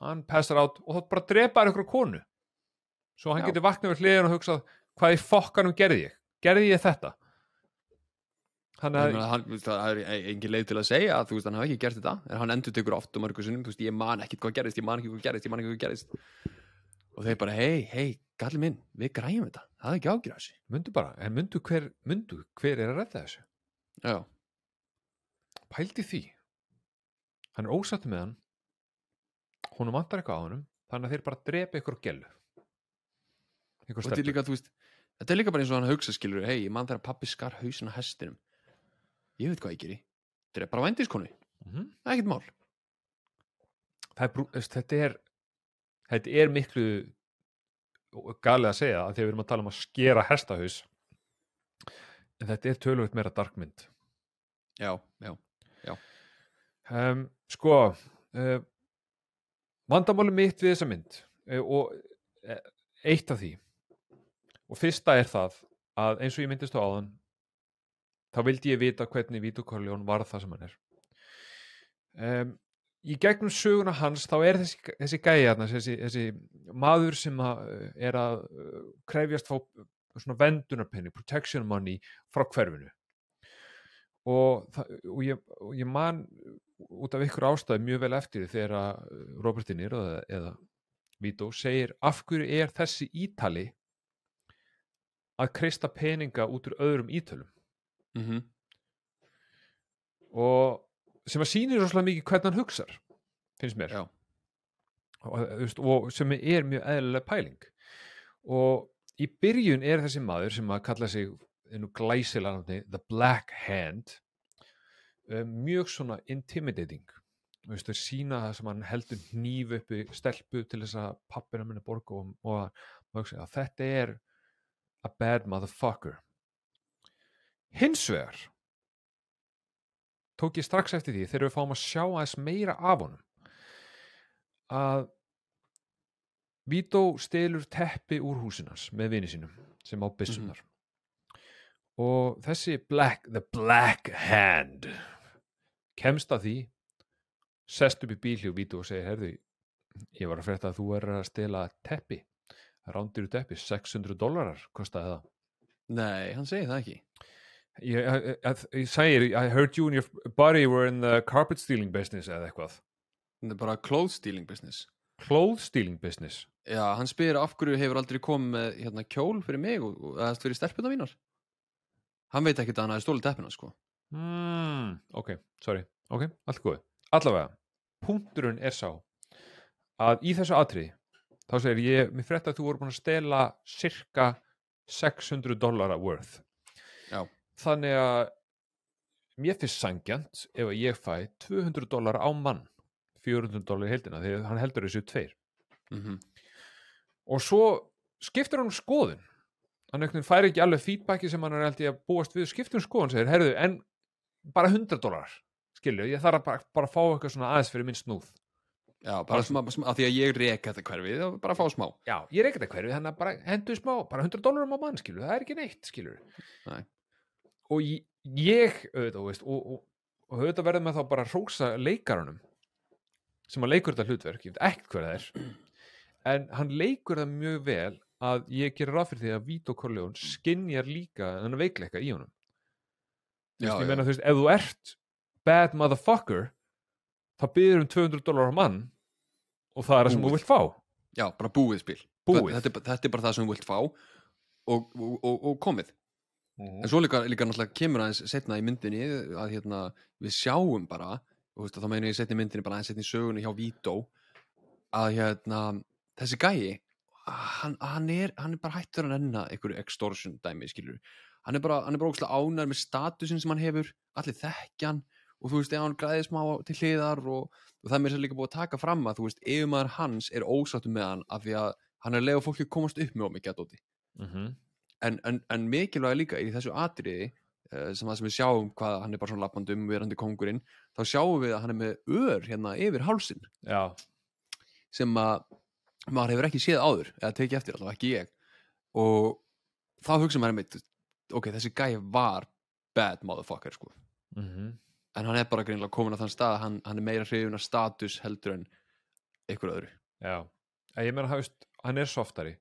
hann passar át og þá bara drepa hann ykkur konu svo hann Já. getur vaknað við hliðin og hugsað hvað í fokkanum gerði ég gerði ég þetta þannig að hann, veist, það er e- engin leið til að segja að þú veist, hann hafi ekki gert þetta en hann endur tekur oft og mörgur sinnum þú veist, ég man ekkit hvað gerðist, ég man ekki hvað gerðist ég man ekki hvað gerðist og þeir bara, hei, hei, galli minn, við græjum þetta. Það er ekki ágjur þessu. Myndu bara, en myndu hver, myndu hver er að redda þessu? Já, pældi því. Hann er ósattu með hann. Honum vantar eitthvað á honum þannig að þeir bara drepa ykkur gælu ykkur og þetta er líka, þú veist þetta er líka bara eins og hann hugsa skilur hei, ég man þegar pappi skar hausin á hestinum. Ég veit hvað ég geri. Er bara vændiskonu, Mhm. það er ekkert mál. Er, þetta er þetta er miklu galið að segja að að við erum að tala um að skera hestahaus en þetta er tölvöld meira darkmynd já, já, um, sko uh, vandamáli mitt við þessa mynd uh, og uh, eitt af því og fyrsta er það að eins og ég myndist á áðan þá vildi ég vita hvernig Vito Corleone var það sem hann er. Um, í gegnum söguna hans þá er þessi, þessi gæja þessi, þessi maður sem að, uh, er að uh, krefjast fá svona vendunarpenni, protection money frá hverfinu. Og, það, og, ég, og ég man út af ykkur ástæði mjög vel eftir þegar að Robert De Niro eða, eða Vito segir af hverju er þessi ítali að kreista peninga út úr öðrum ítölum? Mm og sem að sýnir rosalega mikið hvernig hann hugsar finnst mér. Og, þú veist, og sem er mjög eðlilega pæling. Og í byrjun er þessi maður sem að kalla sig einu glæsilega The Black Hand um, mjög svona intimidating. Veist, sína það sem hann heldur hníf uppi stelpu til þess að pappina minni borga og, og, hugsa, að þetta er a bad motherfucker. Hins vegar tók ég strax eftir því þegar við fáum að sjá aðeins meira af honum að Vito stelur teppi úr húsinans með vini sínum sem á byssunar og þessi black, the black hand kemst að því sest upp í bíli og vítu og segir herðu, ég var að frétta að þú er að stela teppi rándiru teppi, 600 dólarar kostaði það. Nei, hann segir það ekki ég, ég, segir, I heard you and your buddy were in the carpet stealing business eða eitthvað, Það er bara clothes stealing business. Clothes stealing business? Já, hann spyr af hverju hefur aldrei komið með hérna, kjól fyrir mig og, eða fyrir stelpuna mínar. Hann veit ekki að hann hafi stólið teppina sko. Mm, ok, sorry. Ok, allt góð, allavega punkturinn er sá að í þessu atriði þá segir ég, mér frétta að þú voru búin að stela cirka 600 dollara worth. Já. Þannig að mér finnst sangjant ef ég fæ 200 dollara á mann 400 dollar í heldina því hann heldur þessu tveir. Mm og svo skiptir hann skoðun. Hann veginn fær ekki alveg feedbacki sem hann er held ég að búast við skiptir um skoðun segir, herðu, en bara 100 dólar skilju, ég þarf bara, bara að fá eitthvað svona aðeins fyrir minn snúð. Já, bara smá, smá, því að ég reka þetta hverfið og bara fá smá. Já, ég ekkert að hverju, þannig að bara hendu smá bara 100 dólarum á mann, skilju, það er ekki neitt skilju. Nei. Og ég, auðvitað, veist, og, og, og auðvitað verður með þá bara að rósa leikarunum sem að leikur þetta hlutverk, ég veit ekkert hver það er en hann leikur það mjög vel að ég gerir ráð fyrir því að Vito Corleone skinjar líka þennan veikleika í honum. Já, veist, ég já. meina, þú veist, ef þú ert bad motherfucker þá byrður um 200 dólar á mann og það er það sem þú vilt fá. Já, bara búið spil. Búið. Þetta, er bara- þetta er bara það sem þú vilt fá og, og, og, og komið En svo líka, líka náttúrulega kemur aðeins setna í myndinni að hérna, við sjáum bara og þú veist, þá meina ég setna í myndinni bara aðeins setna í sögunni hjá Vító að hérna, þessi gæi hann, hann, er, hann er bara hættur að nenna einhverju extortion dæmi, skilur hann er bara, ógslag ánæður með statusin sem hann hefur, allir þekkjan og þú veist, ef hann græði smá til hliðar og, og það er mér sér líka búið að taka fram að þú veist, ef maður hans er ósáttu með hann af því að hann er að lega fólki komast upp með ómikið að dóti mm -hmm. En, en, en mikilvæg líka í þessu atriði uh, sem það sem við sjáum hvað hann er bara svona lappandi um verandi kongurinn þá sjáum við að hann er með ör hérna yfir hálsin já, sem að maður hefur ekki séð áður eða tekið eftir allavega ekki ég. Og þá hugsa maður einmitt ok, þessi gæi var bad motherfucker sko. Mm en hann er bara greinlega komin á þann stað að hann, hann er meira hrifun af status heldur en einhver öðru. Já. Ég meina, hann er softari.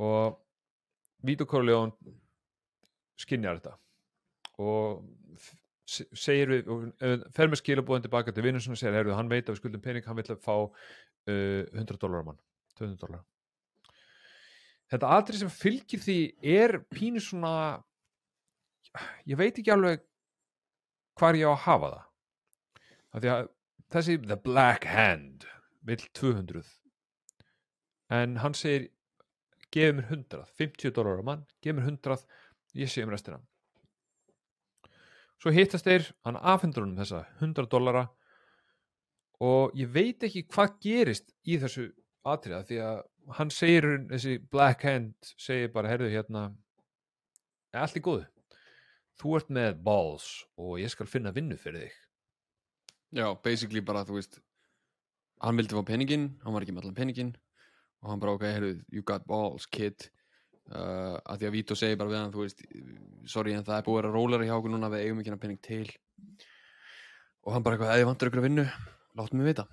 Og Vito Corleone skinjar þetta og segir við eh, fer með skilabóðin tilbaka til vinnum sem segir, heyrðu, hann veit að við skuldum pening hann vil að fá uh, 100 dólar á mann 200 dólar þetta atrið sem fylgir því er pínu svona ég veit ekki alveg hvar ég á að hafa það. Að þessi The Black Hand vill 200 en hann segir gefið mér 100, 50 dólar á mann gefið mér 100, ég sé um restina. Svo hittast þeir hann afhendur honum þessa 100 dólara og ég veit ekki hvað gerist í þessu atriða því að hann segir þessi Black Hand segir bara, herðu hérna er allt í góðu? Þú ert með balls og ég skal finna vinnu fyrir þig. Já, basically bara þú veist hann vildi fá peningin, hann var ekki með allan peningin og hann bara ok, heyrðu, you got balls kid. Uh, að því að Vito segir bara við hann, þú veist sorry en það er búið að vera rólara hjá okkur núna við eigum ekki hennar pening til. Og hann bara eitthvað, eða ég vantur ykkur að vinnu láttu mig vita.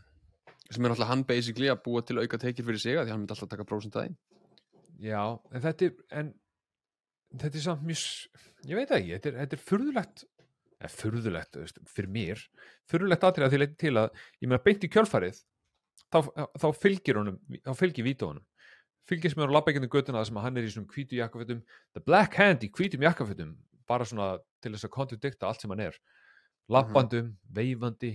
Sem er náttúrulega hann basically að búa til auka tekir fyrir sig að því hann myndi alltaf taka þeim. Já, en þetta er en þetta er samt mjög ég veit ekki, þetta er, þetta er furðulegt eða furðulegt, fyrir mér furðulegt aðtrið að því leiti til að ég meina beint í kjölfarið þá, þá fylgir honum, þá fylgir Vító honum. Fylgir sem er á labbækjandi göttuna sem hann er í svona hvítu jakkafötum the black hand í hvítum jakkafötum bara svona til þess að kontradikta allt sem hann er. Labbandum, veifandi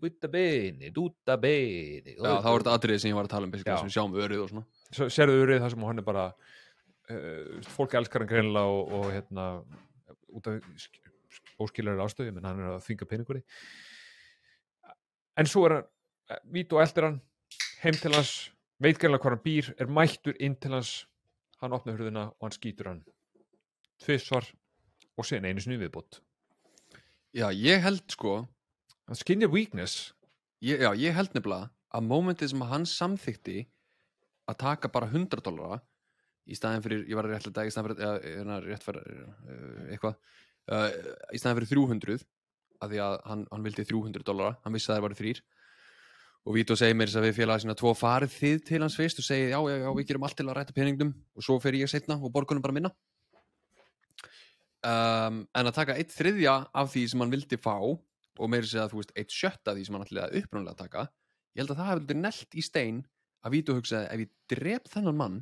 butta beni, dúta beni já, þá er þetta atriði sem ég var að tala um sem sjáum örið og svona. Svo sérðu urið það sem hann er bara uh, fólk elskar hann greinilega og, og hérna út af óskiljar ástöðu menn hann er að þvinga peningur í en svo er hann vít og eldir hann heim til hans veit greinilega hvað hann býr er mættur inn til hans. Hann opnar hurðina og hann skýtur hann tvissvar og sen einu í viðbútt já, ég held sko hann skinjar weakness. ég, já, ég held nefnilega að momentið sem hann samþykti að taka bara 100 dólara í staðin fyrir, ég var að rétt að í staðin fyrir, eða, rétt fyrir uh, eitthvað uh, í staðin fyrir 300 af því að hann, hann vildi 300 dólara hann vissi að það var þrýr og Vító segir mér þess að við félaga sína tvo farið þið til hans fyrst og segið já, já, já, við gerum allt til að rætta peningnum. Og svo fer ég setna og borgunum bara minna. Um, en að taka eitt þriðja af því sem hann vildi fá og meiri segja að þú veist eitt sjötta af því sem hann ætlaði að upprunalega taka ég held að það hefði nelt í stein að Vító hugsaði ef ég drep þennan mann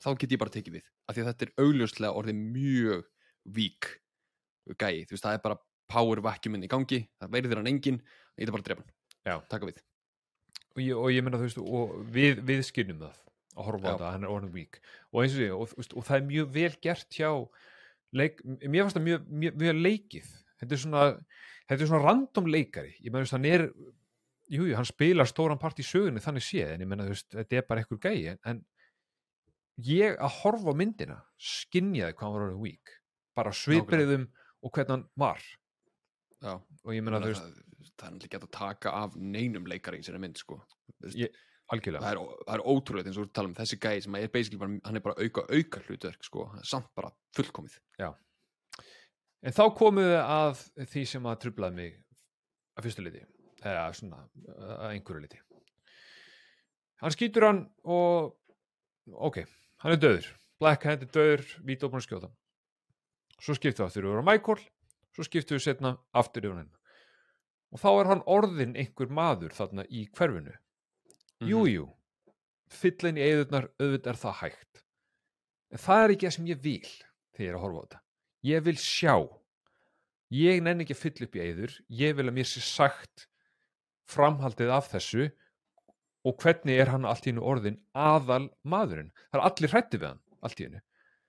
þá get ég bara tekið við. Af því að þetta er augljóslega orðið mjög vík gæi, þú veist það er bara power vacuumin í gangi, það verður hann engin ég er bara að drepa hann, Já. taka við. Og ég, og ég meina þú veist og við, við skinnum það að horfa á það, hann er orðin vík og eins og því, og, veist, og það er mjög vel gert hjá leik, mér fannst það mjög, mjög, mjög leikið. Þetta er svona, þetta er svona random leikari. Ég meina þú veist, hann er jú, jú, hann spilar stóran part í sögunni þannig séð, en ég meina þú veist, þetta er bara ekkur gæi en, ég að horfa á myndina skinjaði hvað hann var orðin vík bara svipriðum og hvernig hann var. Já, og ég meina þú veist, það, það er náttúrulega hægt að taka af neinum leikari í sér mynd sko. Ég- algjörlega það, er, það er ótrúlega eins og að tala um þessi gæi sem er basically bara, hann er bara auka auka hlutverk sko, samt bara fullkomið En þá komum við að því sem að trublaði mig að fyrstu liti, eða svona að einhverju liti. Hann skýtur hann og ok, hann er döður. Black Hand er döður, Vito búin að skjóta. Svo skiptum við aftur yfir á Michael, svo skiptum við setna aftur yfir henn. Og þá er hann orðin einhver maður þarna í hverfinu. Jú, jú, fyllin í eðurnar, auðvitað er það hægt. En það er ekki það sem ég vil þegar ég er að horfa á þetta. Ég vil sjá. Ég nenni ekki að fylla upp í eður. Ég vil að mér sé sagt framhaldið af þessu og hvernig er hann allt í hennu orðin aðal maðurinn. Það er allir hrætti við hann allt í hennu.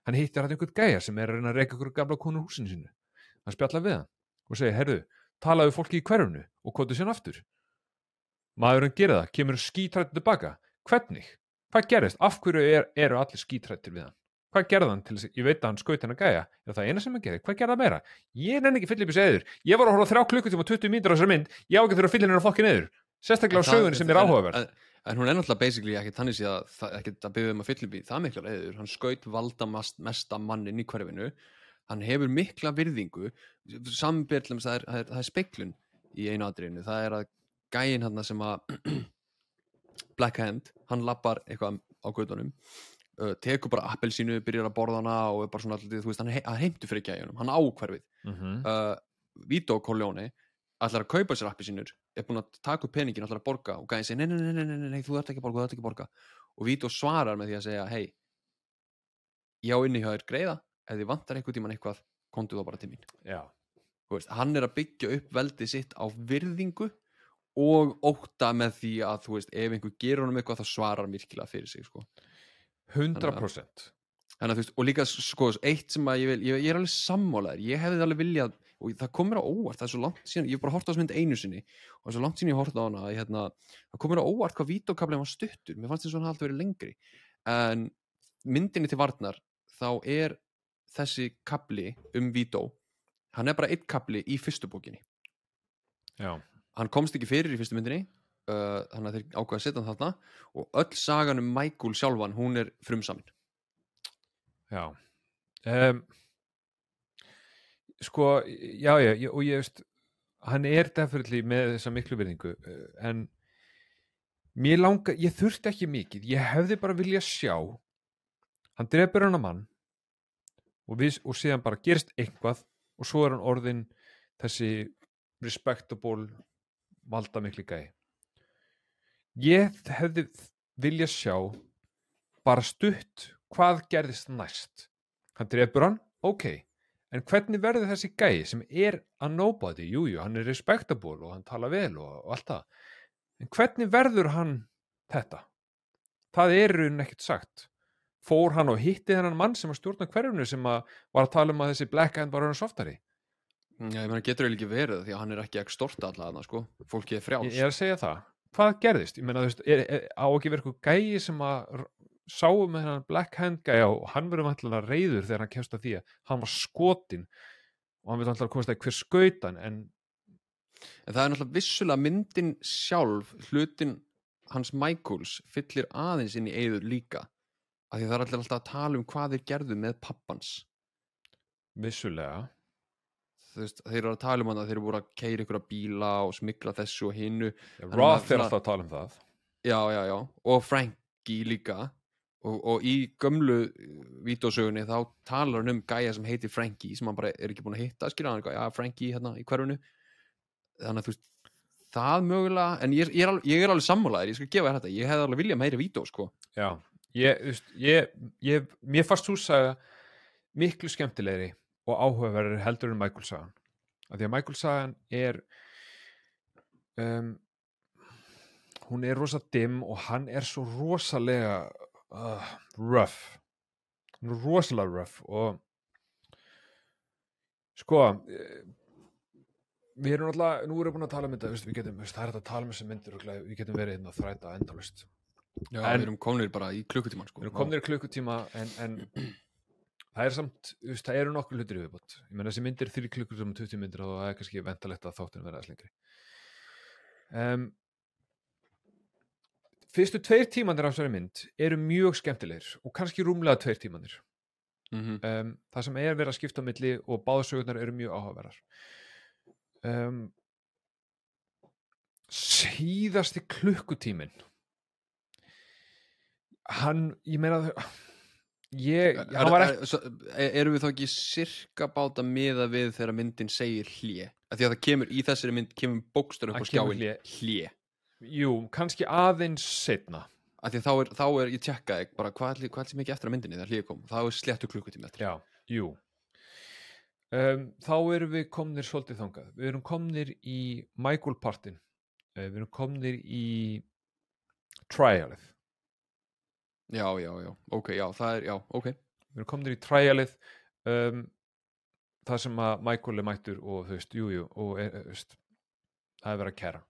Hann hittir hann einhvern gæja sem er að reyna að reyka ykkur gamla konu húsinu sinu. Hann spjallar við hann og segir, herðu, talaðu fólki í hverfunu og kótu sér aftur. Maðurinn gerir það, kemur skítrættur tilbaka. Hvernig? Hvað gerist? Af hverju er, eru allir skítrættir við hann? Hvað gerði hann til þess að, ég veit að hann skaut hennar gæja, er það eina sem hann gerði? Hvað gerði hann meira? Ég nenni ekki fylla upp í segður. Ég var að horfa á þrjá klukkutíma og 20 mínútur á þessar mynd, ég á ekki þurfa að fylla hennar fokkin eður. Sérstaklega á En það- sögunni sem er en- áhugaverð. en, en hún er náttúrulega basically ekki þannig að það- ekkert að byggja um að í það mikla reyður hann skaut valda mast, mesta mannin í hverfinu hann hefur mikla virðingu. Sambyrlum það það er, speiklun í einu atriðinu. Það er að gæin hann sem að Black Hand, hann lappar eitthvað á gautunum uh, tekur bara appelsínu, byrjar að borða hana og er bara svona alltaf, þú veist, hann he- heimtu fyrir gæjunum. Hann á hverfið Mm uh, Vito Corleone ætlar að kaupa sér appi sínur er búin að taka upp peningin, ætlar að borga og gæði segir, nei, nei, nei, nei, nei, þú ert ekki að borga, þú ert ekki að borga. Og Vito svarar með því að segja hei, ég á inni hjá þér greiða ef þið vantar einhvern tíman eitthvað komdu þá bara til mín. Veist, hann er að byggja upp veldið sitt á virðingu og ótta með því að þú veist, ef einhver gerur honum eitthvað þá svarar hann virkilega fyrir sig sko. 100%. Þannig að þú veist, og líka sko, eitt sem að ég vil, ég, ég er alveg sammálaður, ég hefði alveg viljað, og það komur á óvart, það er svo langt síðan, ég hef bara hort á þessu mynd einu sinni, og það er svo langt síðan ég hort á hana, að, hérna, það komur á óvart hvað vítókablið var stuttur, mér fannst að hann haldi verið lengri, en myndinni til varnar, þá er þessi kabli um vító, hann er bara eitt kabli í fyrstu bókinni, Já. hann komst ekki fyrir í fyrstu myndinni, uh, þannig að þeir ákveða að setja hann þarna, og öll sagan um Michael sjálfan, hún er frumsamin. Já. Um, sko, já, já, ég- og ég veist, hann er definitely með þessa miklu virðingu, eh, en mér langa, ég þurfti ekki mikið, ég hefði bara vilja sjá, hann drefur hann að mann og, við, og síðan bara gerist eitthvað og svo er hann orðin þessi respectable valda miklu gæi. Ég hefði vilja sjá bara stutt hvað gerðist næst. Hann drefur hann, ok en hvernig verður þessi gæi sem er að nobody, jújú, jú, hann er respectable og hann tala vel og, og allt það. En hvernig verður hann þetta? Það er raun ekkert sagt fór hann og hitti þennan mann sem að stjórna hverjunu sem að var að tala um að þessi black hand var hann softari? Já, ég meina getur eiginlega ekki verið því að hann er ekki ekki storta alla þarna sko, fólki er frjáls. Ég er að segja það, hvað gerðist? Ég meina þú veist, er, er, á ekki verið eitthvað gæi sem að sáum með hennan black hand gæja og hann verður vantilega reyður þegar hann kemst að því að hann var skotin og hann vil vantilega komast að hver skautan en En það er náttúrulega vissulega myndin sjálf, hlutin hans Michaels fyllir aðeins inn í eyður líka af því það er allir alltaf að tala um hvað þeir gerðu með pappans. Vissulega. Veist, þeir eru að tala um hann að þeir eru voru að keira ykkur bíla og smikla þessu og hinnu Roth er alltaf að tala um það. Já, já, já, og Frankie líka. Og, og í gömlu vídeosögunni þá talar hann um gæja sem heitir Frankie sem hann bara er ekki búin að hitta skilja hann. Eitthvað, já, Frankie hérna í hverfunu þannig að þú veist það mögulega, en ég, er- ég, er, alveg, ég er alveg sammálaðir, ég skal gefa þér þetta, ég hefði alveg viljað meiri vídeo sko, Já, ég, veist, ég, ég, mér fannst þú saga miklu skemmtilegri og áhugaverður heldur en Michael sagan. Af því að Michael sagan er um, hún er rosa dimm og hann er svo rosalega uh, rough. Hann er rosalega rough og sko eh, við erum alltaf, nú erum við búin að tala um þetta við getum, það er hægt að tala um þessi myndir og við getum verið hérna að þræta endalust já, En- við erum komnir bara í klukkutíman sko. Við erum komnir í klukkutíma en, en það er samt, veist, það eru nokkur hlutir viðbót. Ég menn þessi myndir þrjú klukkutíma 20 myndir og það er kannski ventalegt að þáttin verða aðeins lengri. Um, fyrstu tveir tímanir af þessari mynd eru mjög skemmtilegir og kannski rúmlega tveir tímanir mm um, það sem er verið að skipta á milli og báðsögurnar eru mjög áhugaverðar. Um, síðasti klukkutímin hann, ég meina ég, hann var ekki er, erum við þá ekki sirka báta miða við þegar myndin segir hlje af því að það kemur í þessari mynd kemur bókstur upp á skjáin hlje jú, kannski aðeins setna af því að þá er, þá er ég tjekkaði bara hvað er, hvað er mikið eftir að myndinni þegar hlje kom? Þá er sléttu klukkutími eftir. Já, jú. Um, þá erum við komnir svolítið þangað, við erum komnir í Michael partin. Við erum komnir í trialið já, já, já, ok, já, það er, já, ok. Við erum komnir í trialið um, það sem að Michael er mættur og þú veist, jú, jú og er, er, veist, það er verið að kæra.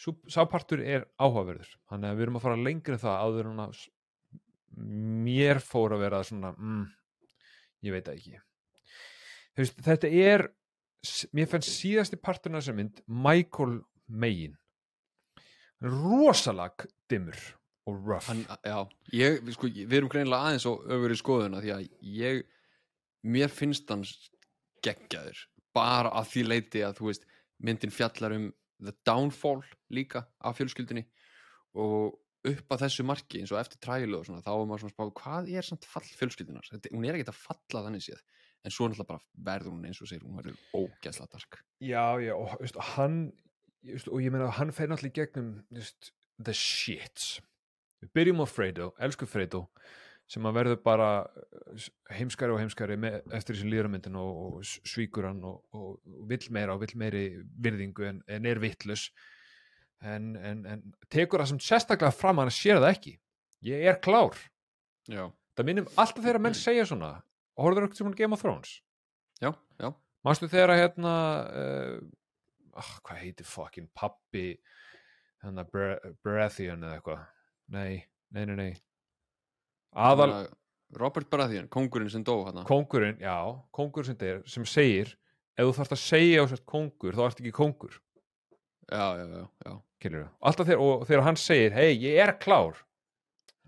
Sú, sá partur er áhugaverður þannig að við erum að fara lengri en það áður en að mér fór að vera svona mm, ég veit ekki. Þú veist, þetta er mér fannst síðasti parturinn af þessar mynd Michael er rosalag dimmur og rough. Hann, já, ég, sko, við erum greinilega aðeins og öfur í skoðuna því að ég mér finnst hann geggjaður bara að því leiti að þú veist myndin fjallar um the downfall líka af fjölskyldinni og upp að þessu marki eins og eftir trælu og svona þá er maður svona að spá hvað er samt fall fjölskyldinar Þetta, hún er ekkert að falla þannig séð en svo náttúrulega bara verður hún eins og segir hún verður ógæsla dark. Já, já, og veist, hann veist, og ég meina hann fer náttúrulega í gegnum veist, the shits við byrjum á Fredo, elsku Fredo sem að verður bara uh, heimskari og heimskari með, eftir þessi líðramyndin og, og svíkur hann og, og, vill meira og vill meiri virðingu en, en er vittlus en, en, en tekur það sem sérstaklega fram að hann sér það ekki. Ég er klár. Já, það minnum alltaf þegar menn segja svona. Og horfður eitthvað sem hann Game of Thrones? Já, já. Manstu þegar að hérna uh, hvað heitir fucking pappi hérna Baratheon eða eitthvað nei, nei, nei, nei. Aðal Robert Baratheon, kongurinn sem dó hann kóngurinn, já, kóngur sem þeir sem segir, ef þú þarfst að segja á sérst kóngur, þá ert ekki kóngur. Já, já, já, já, kynir við, alltaf þegar, og þegar hann segir hei, ég er klár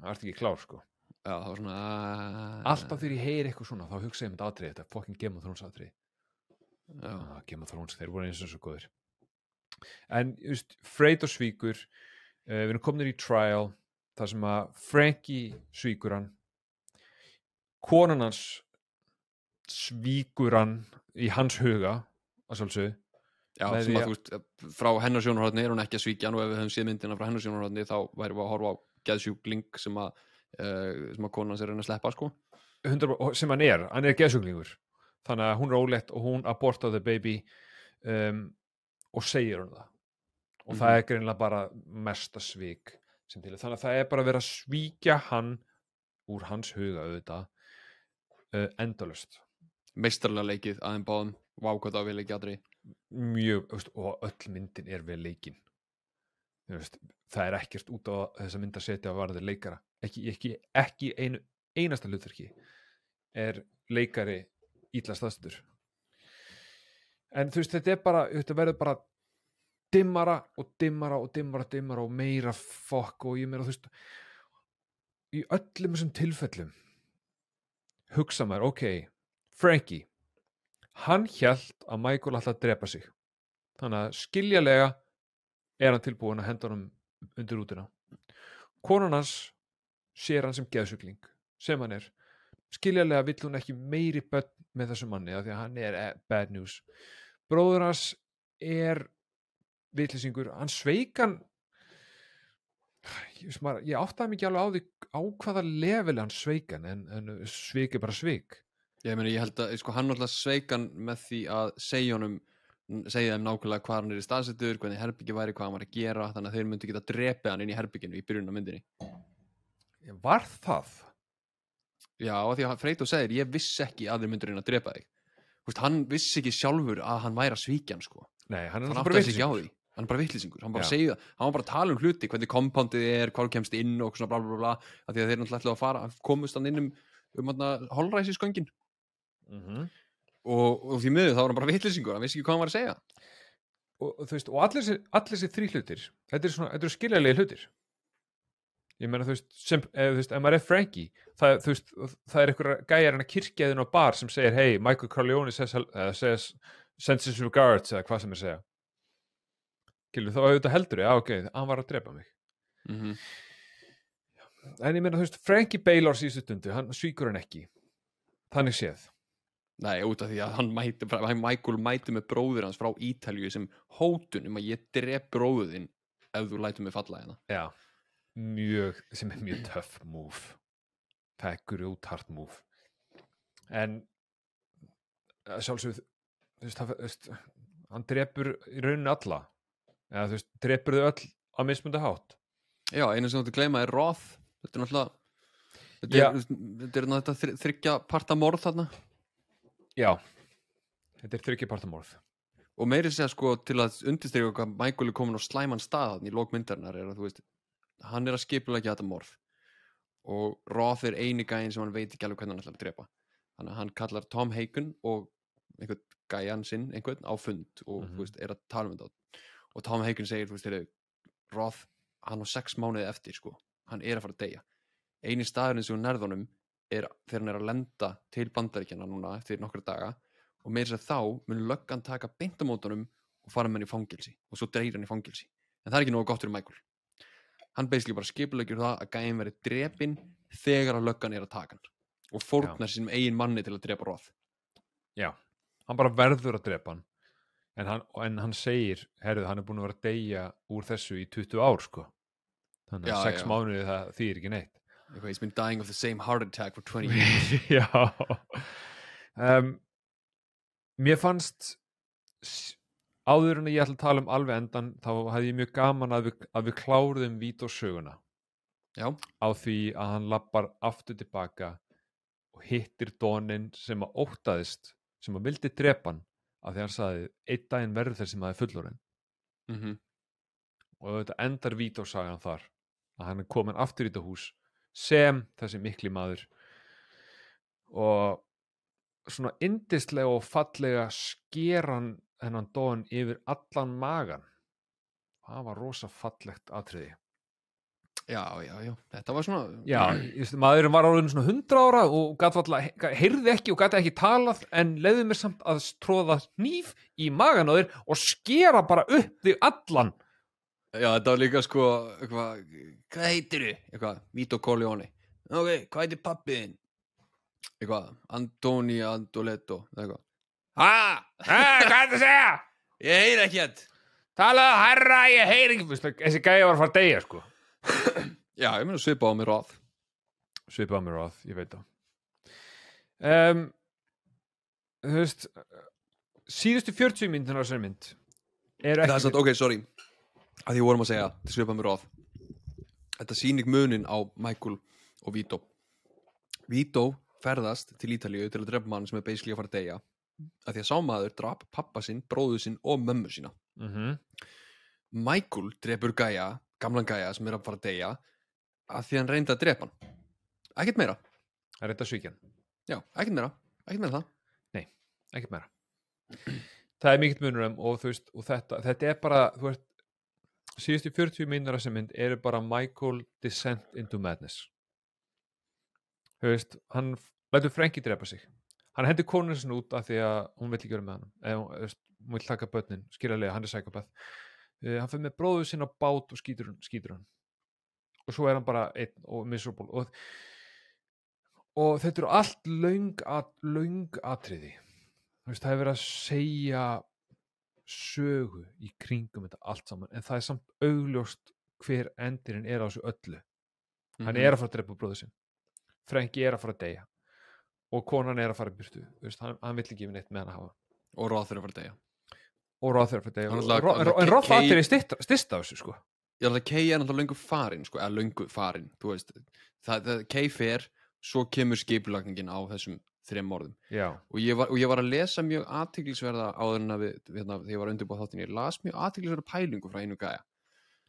það ert ekki klár, sko. Já, það var svona ah, alltaf þegar ég heyri eitthvað svona, þá hugsa ég um þetta atrið þetta fucking Game of Thrones atrið já, ah, Game of Thrones, þeir voru eins og svo góðir. En, þú veist, Freyr og Svíkur uh, við erum komin í trial þar sem að Frankie svíkur hann konan hans svíkur hann í hans huga að sjálfsögðu Já, Með sem að þú veist, frá hennar sjónarhóðni er hún ekki að svíkja hann og ef við höfum séð myndina frá hennar sjónarhóðni þá væri við að horfa á geðsjúkling sem að, uh, sem að konan sér reyna að sleppa sko. 100, og- sem hann er, hann er geðsuglingur þannig að hún er ólétt og hún abortaði baby um, og segir hún það og það Mhm. er greinilega bara mesta sem til þannig að það er bara verið að svíkja hann úr hans huga auðvitað uh, endalust Meistarlega leikið aðeim báðum, vákvæða á vil ekki aðri. mjög, veist, og öll myndin er við leikin veist, það er ekkert út á þess að mynda að setja að varðið leikara. Ekki, ekki, ekki einu, einasta hlutverki er leikari ítla staðstur en þú veist, þetta er bara þetta verður bara dimmara og dimmara og dimmara, dimmara og meira fokk og ég meira þú veist í öllum þessum tilfellum hugsa maður, ok Frankie hann hjælt að Michael alltaf drepa sig. Þannig að skiljalega er hann tilbúin að henda honum undir rútuna. Konan hans sér hann sem geðsugling sem hann er. Skiljalega vill hún ekki meiri börn með þessum manni því að hann er eh, bad news. Bróður hans er vitlisingur, hann sveikan ég, ég áttaði mikið alveg á því á hvaða level hann sveikan en, en sveik er bara sveik. Ég meni, ég held að, sko, hann alltaf sveikan með því að segja honum segja þeim nákvæmlega hvað hann er í staðsettur hvernig herbyggi væri, hvað hann var að gera þannig að þeir myndu geta drepið hann inn í herbygginu í byrjun á myndinni. Var það? Já, því að Freito segir, ég vissi ekki að þeir myndu reyna að drepa þig. Veist, hann vissi ekki sjálfur að hann væri að svíkja hann sko. Nei, hann er náttúrulega bara sig hann er bara vittlisingur, hann bara segja hann var bara að tala um hluti, hvernig kompándið er hvað kemst inn og svona bla bla bla af því að þeir náttúrulega ætla að fara, komust hann inn um um holræsisgöngin. Mhm. og, og því miður þá var hann bara vittlisingur, hann vissi ekki hvað hann var að segja. Og, og þú veist, og allir þessi, þrý hlutir þetta er svona, þetta eru skiljalegi hlutir. Ég meina þú veist sem, ef, þú veist, ef maður er Frankie það, þú veist, það er einhver gæjar en að kirkjaðin á bar sem segir, hey, Michael Corleone says, uh, says sends his regards eða hvað sem er segja Gilur, þá auðvitað heldur ég, já ok, hann var að drepa mig. Mm en ég meina þú veist, Frankie Baylor síðustu stundu, hann svíkur hann ekki. Þannig séð. Nei, út af því að hann mæti, hann Michael mæti með bróður hans frá Ítalju sem hótun um að ég drep bróðin ef þú lætur mig falla hérna. Já, mjög, sem er mjög töff move. Það er grjóthart move. En sjálfsögð þú veist, hann drepur í rauninu alla eða þú veist, drepur þau öll á mismundi hátt? Já, einu sem þú ætti að gleyma er Roth. Þetta er náttúrulega Þetta Já. er, þetta er náttúrulega þri- þriggja parta morð þarna. Já, þetta er þryggjapartamorð og meiri segja sko til að undirstryka hvað Michael er komin á slæman stað þarna í lókmyndarinnar er að þú veist hann er að skipulegja þetta morð. Og Roth er eini gæinn sem hann veit ekki alveg hvernig hann ætlar að drepa. Þannig að hann kallar Tom Hagen og einhvern gæjan sinn, einhvern á fund og Mhm. þú veist, er að tala um þetta og Tom Hagen segir, þú veist, heyrðu, Roth hann á sex mánuði eftir sko. Hann er að fara að deyja. Eini staðurinn sem hún nærðunum er þegar hann er að lenda til bandaríkjana núna eftir nokkra daga. Og meira sér þá mun löggan taka beintamótunum og fara með hann í fangilsi og svo dreir hann í fangilsi en það er ekki nógu gott fyrir Michael. Hann basically bara skipulegjur það að gæðin veri drepin þegar að löggan er að taka hann. Og fórnar sínum eigin manni til að drepa Roth. Já, hann bara verður að drepa hann en hann, en hann segir herrið, hann er búin að vera að deyja úr þessu í 20 ár sko. Þannig að Já, sex já. mánuði það þýr ekki neitt. He's been dying of the same heart attack for 20 years. Já. Um, Mér fannst áður en að ég ætla að tala um alveg endan þá hefði ég mjög gaman að við, að við kláruðum vítósöguna Já. á því að hann lappar aftur tilbaka og hittir Donin sem að óttaðist sem að vildi drepa hann af því að hann sagði einn daginn verður að er fullorinn mm og þetta endar vítósagan þar að hann er komin aftur í þetta hús sem þessi mikli maður. Og svona indislega og fallega skeran hennan dóan yfir allan magan það var rosa fallegt atriði Já, já, já, þetta var svona já, maðurinn var áriðin svona 100 ára og gat valla, heyrði ekki og gat ekki talað en leiði mér samt að tróða hníf í magan á þér og skera bara upp þig allan. Já, þetta var líka sko eitthvað, hvað heitir þið? Eitthvað, Vito Corleone. Ok, hvað heitir pappiðinn? Eitthvað, Antoni Andoletto eitthvað. Ha, ha, hvað er það að segja? Ég heyr ekki hér talaðu herra, ég heyri ekki þessi gæja var að fara að deyja sko Já, ég meina svipa á mér ráð svipað á mér að, ég veit það. Um, þú veist síðustu 40 myndunar á þessari mynd eru Það er ekki satt, ok, sorry. Að því vorum að segja, svipa á mér ráð Þetta sýning munin á Michael og Vito. Vito ferðast til Ítalíu til að drepa mann sem er basically að fara að deyja. Að því að sámaður drap pappa sinn, bróðu sinn og mömmu sína. Mm Michael drepur gæja, gamlan gæja sem er að fara að deyja að því hann reyndi að drepa hann. Ekkert meira, er þetta svíkjan, já, ekkert meira. Ekkert meira það. Ekkert meira. Það er mikill munur um og þú veist og þetta, þetta er bara, þú veist síðustu 40 myndunar á þessari mynd eru bara Michael Descent into Madness. Þú veist, hann lætur Frenki drepa sig. Hann hendur konun sinni út af því að hún vill ekki vera með hann eða hún, vill taka börnin skiljalega, hann er psykopath uh, hann fyrir með bróður sinna á bát og skýtur, hann- skýtur hann. Og svo er hann bara einn og miserable. Og, og þetta eru allt löng, at, löng atriði. Þú veist, það er verið að segja sögu í kringum þetta allt saman en það er samt augljóst hver endirinn er á þessu öllu. Hann er að fara að drepa bróður sinn. Frenki er að fara að deyja. Og konan er að fara að byrtu veist, hann, hann vill ekki við neitt með hann að hafa. Og ráð þeirra að fara að deyja Og- náttúrulega- Ro- en, Roth Atter er stysta af þessu sko. Já, það Kay er náttúrulega löngu farin sko, eða löngu farin, þú veist. Það, það, Kay fer, svo kemur skipulagningin á þessum þrem morðum já, og ég var, og ég var að lesa mjög aðtiklisverða áður en að við, hérna, þegar ég var undirbúið þáttin ég las mjög aðtiklisverða pælingu frá einu gæja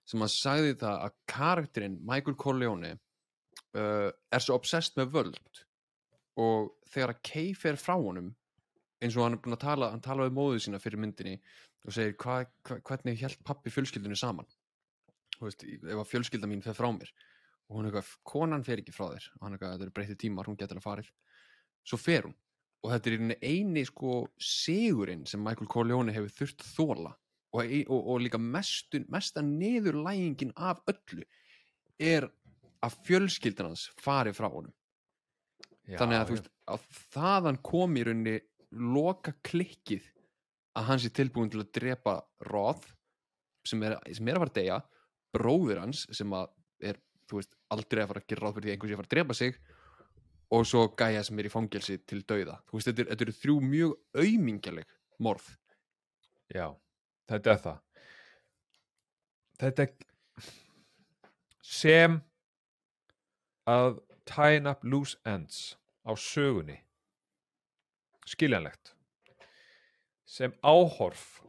sem að sagði það að karakterinn Michael Corleone uh, er svo obsessed með völd. Og þegar að Kay fer frá honum eins og hann er búin að tala hann tala við móðu sína fyrir myndinni og segir hva, hva, hvernig held pappi fjölskyldunni saman? Þú veist, ef að fjölskylda mín fer frá mér og hún er eitthvað, konan fer ekki frá þér. Og hann er eitthvað, þetta eru breytið tímar, hún getur að farið. Svo fer hún og þetta er eini sko sigurinn sem Michael Corleone hefur þurft þóla og, og, og líka mestun, mesta niðurlægingin af öllu er að fjölskyldan hans fari frá honum. Já þannig að veist að þaðan kom í rauninni loka klikkið að hann sé tilbúin til að drepa Roth sem er, sem er að fara að deyja bróðir hans sem er veist, aldrei að fara að gera ráð fyrir því að einhver sé að fara að drepa sig og svo gæja sem er í fangelsi til dauða. Veist, þetta, er, þetta eru þrjú mjög aumingjaleg morð. Já, þetta er það. Þetta er sem að tying up loose ends á sögunni skiljanlegt. Sem áhorf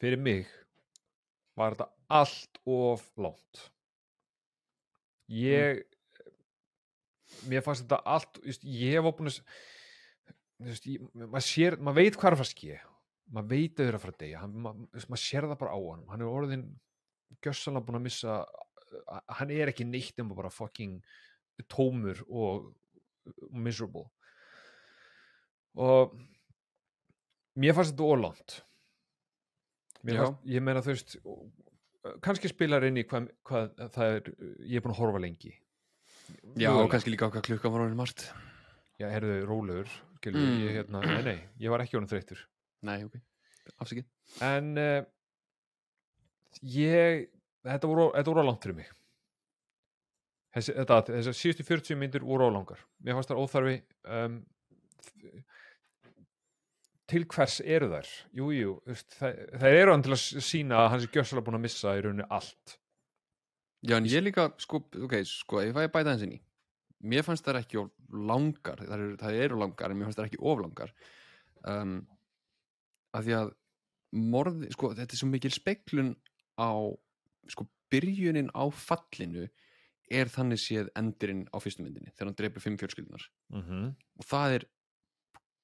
fyrir mig var þetta allt of langt. Ég mér fannst þetta allt veist, ég veist, ég, maður maður veit hvað er að fara að ske maður veit að þau eru að fara að deyja maður, maður sér það bara á hann hann er orðin gjössalega búin að missa hann er ekki neitt nema bara fucking tómur og miserable og mér fannst þetta fannst, ég meina þú veist kannski spilar inn í hvað, hvað það er ég er búin að horfa lengi. Já, Mögulega. og kannski líka á hvað klukkan var orðin margt. Já, herðu rólegur Mm. ég, hérna, nei, nei, ég var ekki honum þreyttur. Nei, ok, afsakið. En uh, ég þetta voru, þetta voru á langt fyrir mig. Þessi, þetta, þessi síðustu 40 myndir voru á langar. Mér fannst það óþarfi um, til hvers eru þær? Jú, jú, það, það eru hann til að sína að hann sé gjössalega búin að missa í rauninni allt. Já, en ég líka, sko, ok, sko, ef ég bæta hans inn í. Mér fannst það ekki langar það eru, það eru langar, en mér fannst það ekki of langar. Um, að því að morði, sko, þetta er svo mikil speklun á, sko, byrjunin á fallinu er þannig séð endurinn á fyrstu myndinni þegar hann dreipur fimm fjölskyldunar mm -hmm. og það er,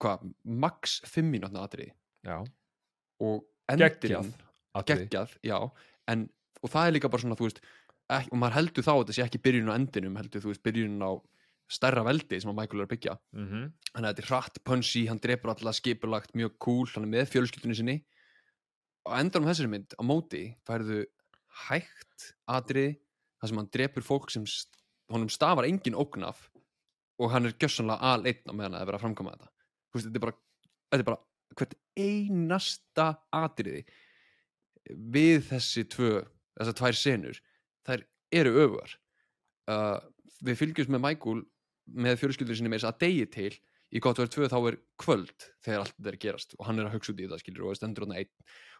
hvað, max fimm mínútna atriði. Já, og endurinn geggjað, já en, og það er líka bara svona, þú veist ekki, og maður heldur þá að þetta sé ekki byrjun á endinum heldur, þú veist, byrjun á stærra veldi sem að Michael er að byggja. Mm að þetta er hratt, punchy, hann drepur alltaf skipulagt, mjög cool, hann er með fjölskyldunni sinni. Og endur um þessari mynd á móti færðu hægt atriði þar sem hann drepur fólk sem honum stafar engin ógnaf og hann er gjössanlega á meðan að það er verið að framkoma þetta veist, þetta er bara, þetta er bara hvert einasta atriði við þessi tvö þessar tvær senur þær eru öfugar. Uh, við fylgjumst með Michael með fjölskyldur sinni með þess að degi til í gott verið tvö þá er kvöld þegar allt þetta er gerast og hann er að hugsa út í þetta skilur og það stendur hann einn.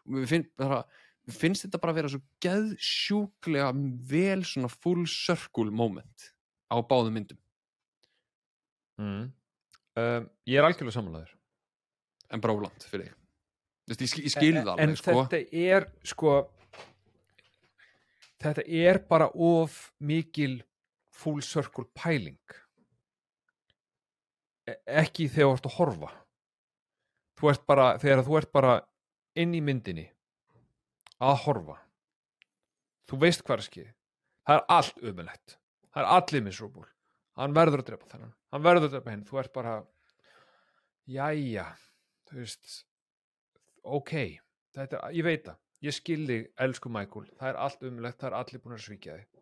Og við finn, við finnst þetta bara að vera svo geðsjúklega vel svona full circle moment á báðum myndum. Mm. Um, ég er algjörlega samanlegaður en bara ólant fyrir þig. Þú veist, ég, skil- ég skil það en alveg sko. þetta er sko þetta er bara of mikil full circle pæling. E- ekki þegar þú ert að horfa. Þú ert bara þegar þú ert bara inn í myndinni að horfa. Þú veist er skið það er allt umulett það er allir miserable hann verður að drepa þennan hann verður þetta Ben, þú ert bara jæja þú veist ok, þetta er, ég veit það. Ég skilði, elsku Michael. Það er allt umlegt, það er allir búin að svíkja þig.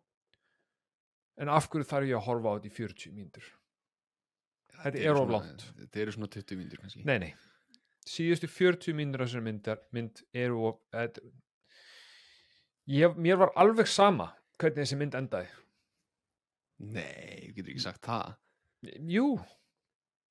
En af hverju þarf ég að horfa á þetta í 40 mínútur? Þetta er of svona- langt. Þetta eru svona 20 mínútur kannski. Nei, nei, síðustu 40 mínútur af myndar, mynd eru of, þetta, ég, mér var alveg sama hvernig þessi mynd endaði. Nei, þú getur ekki sagt það jú,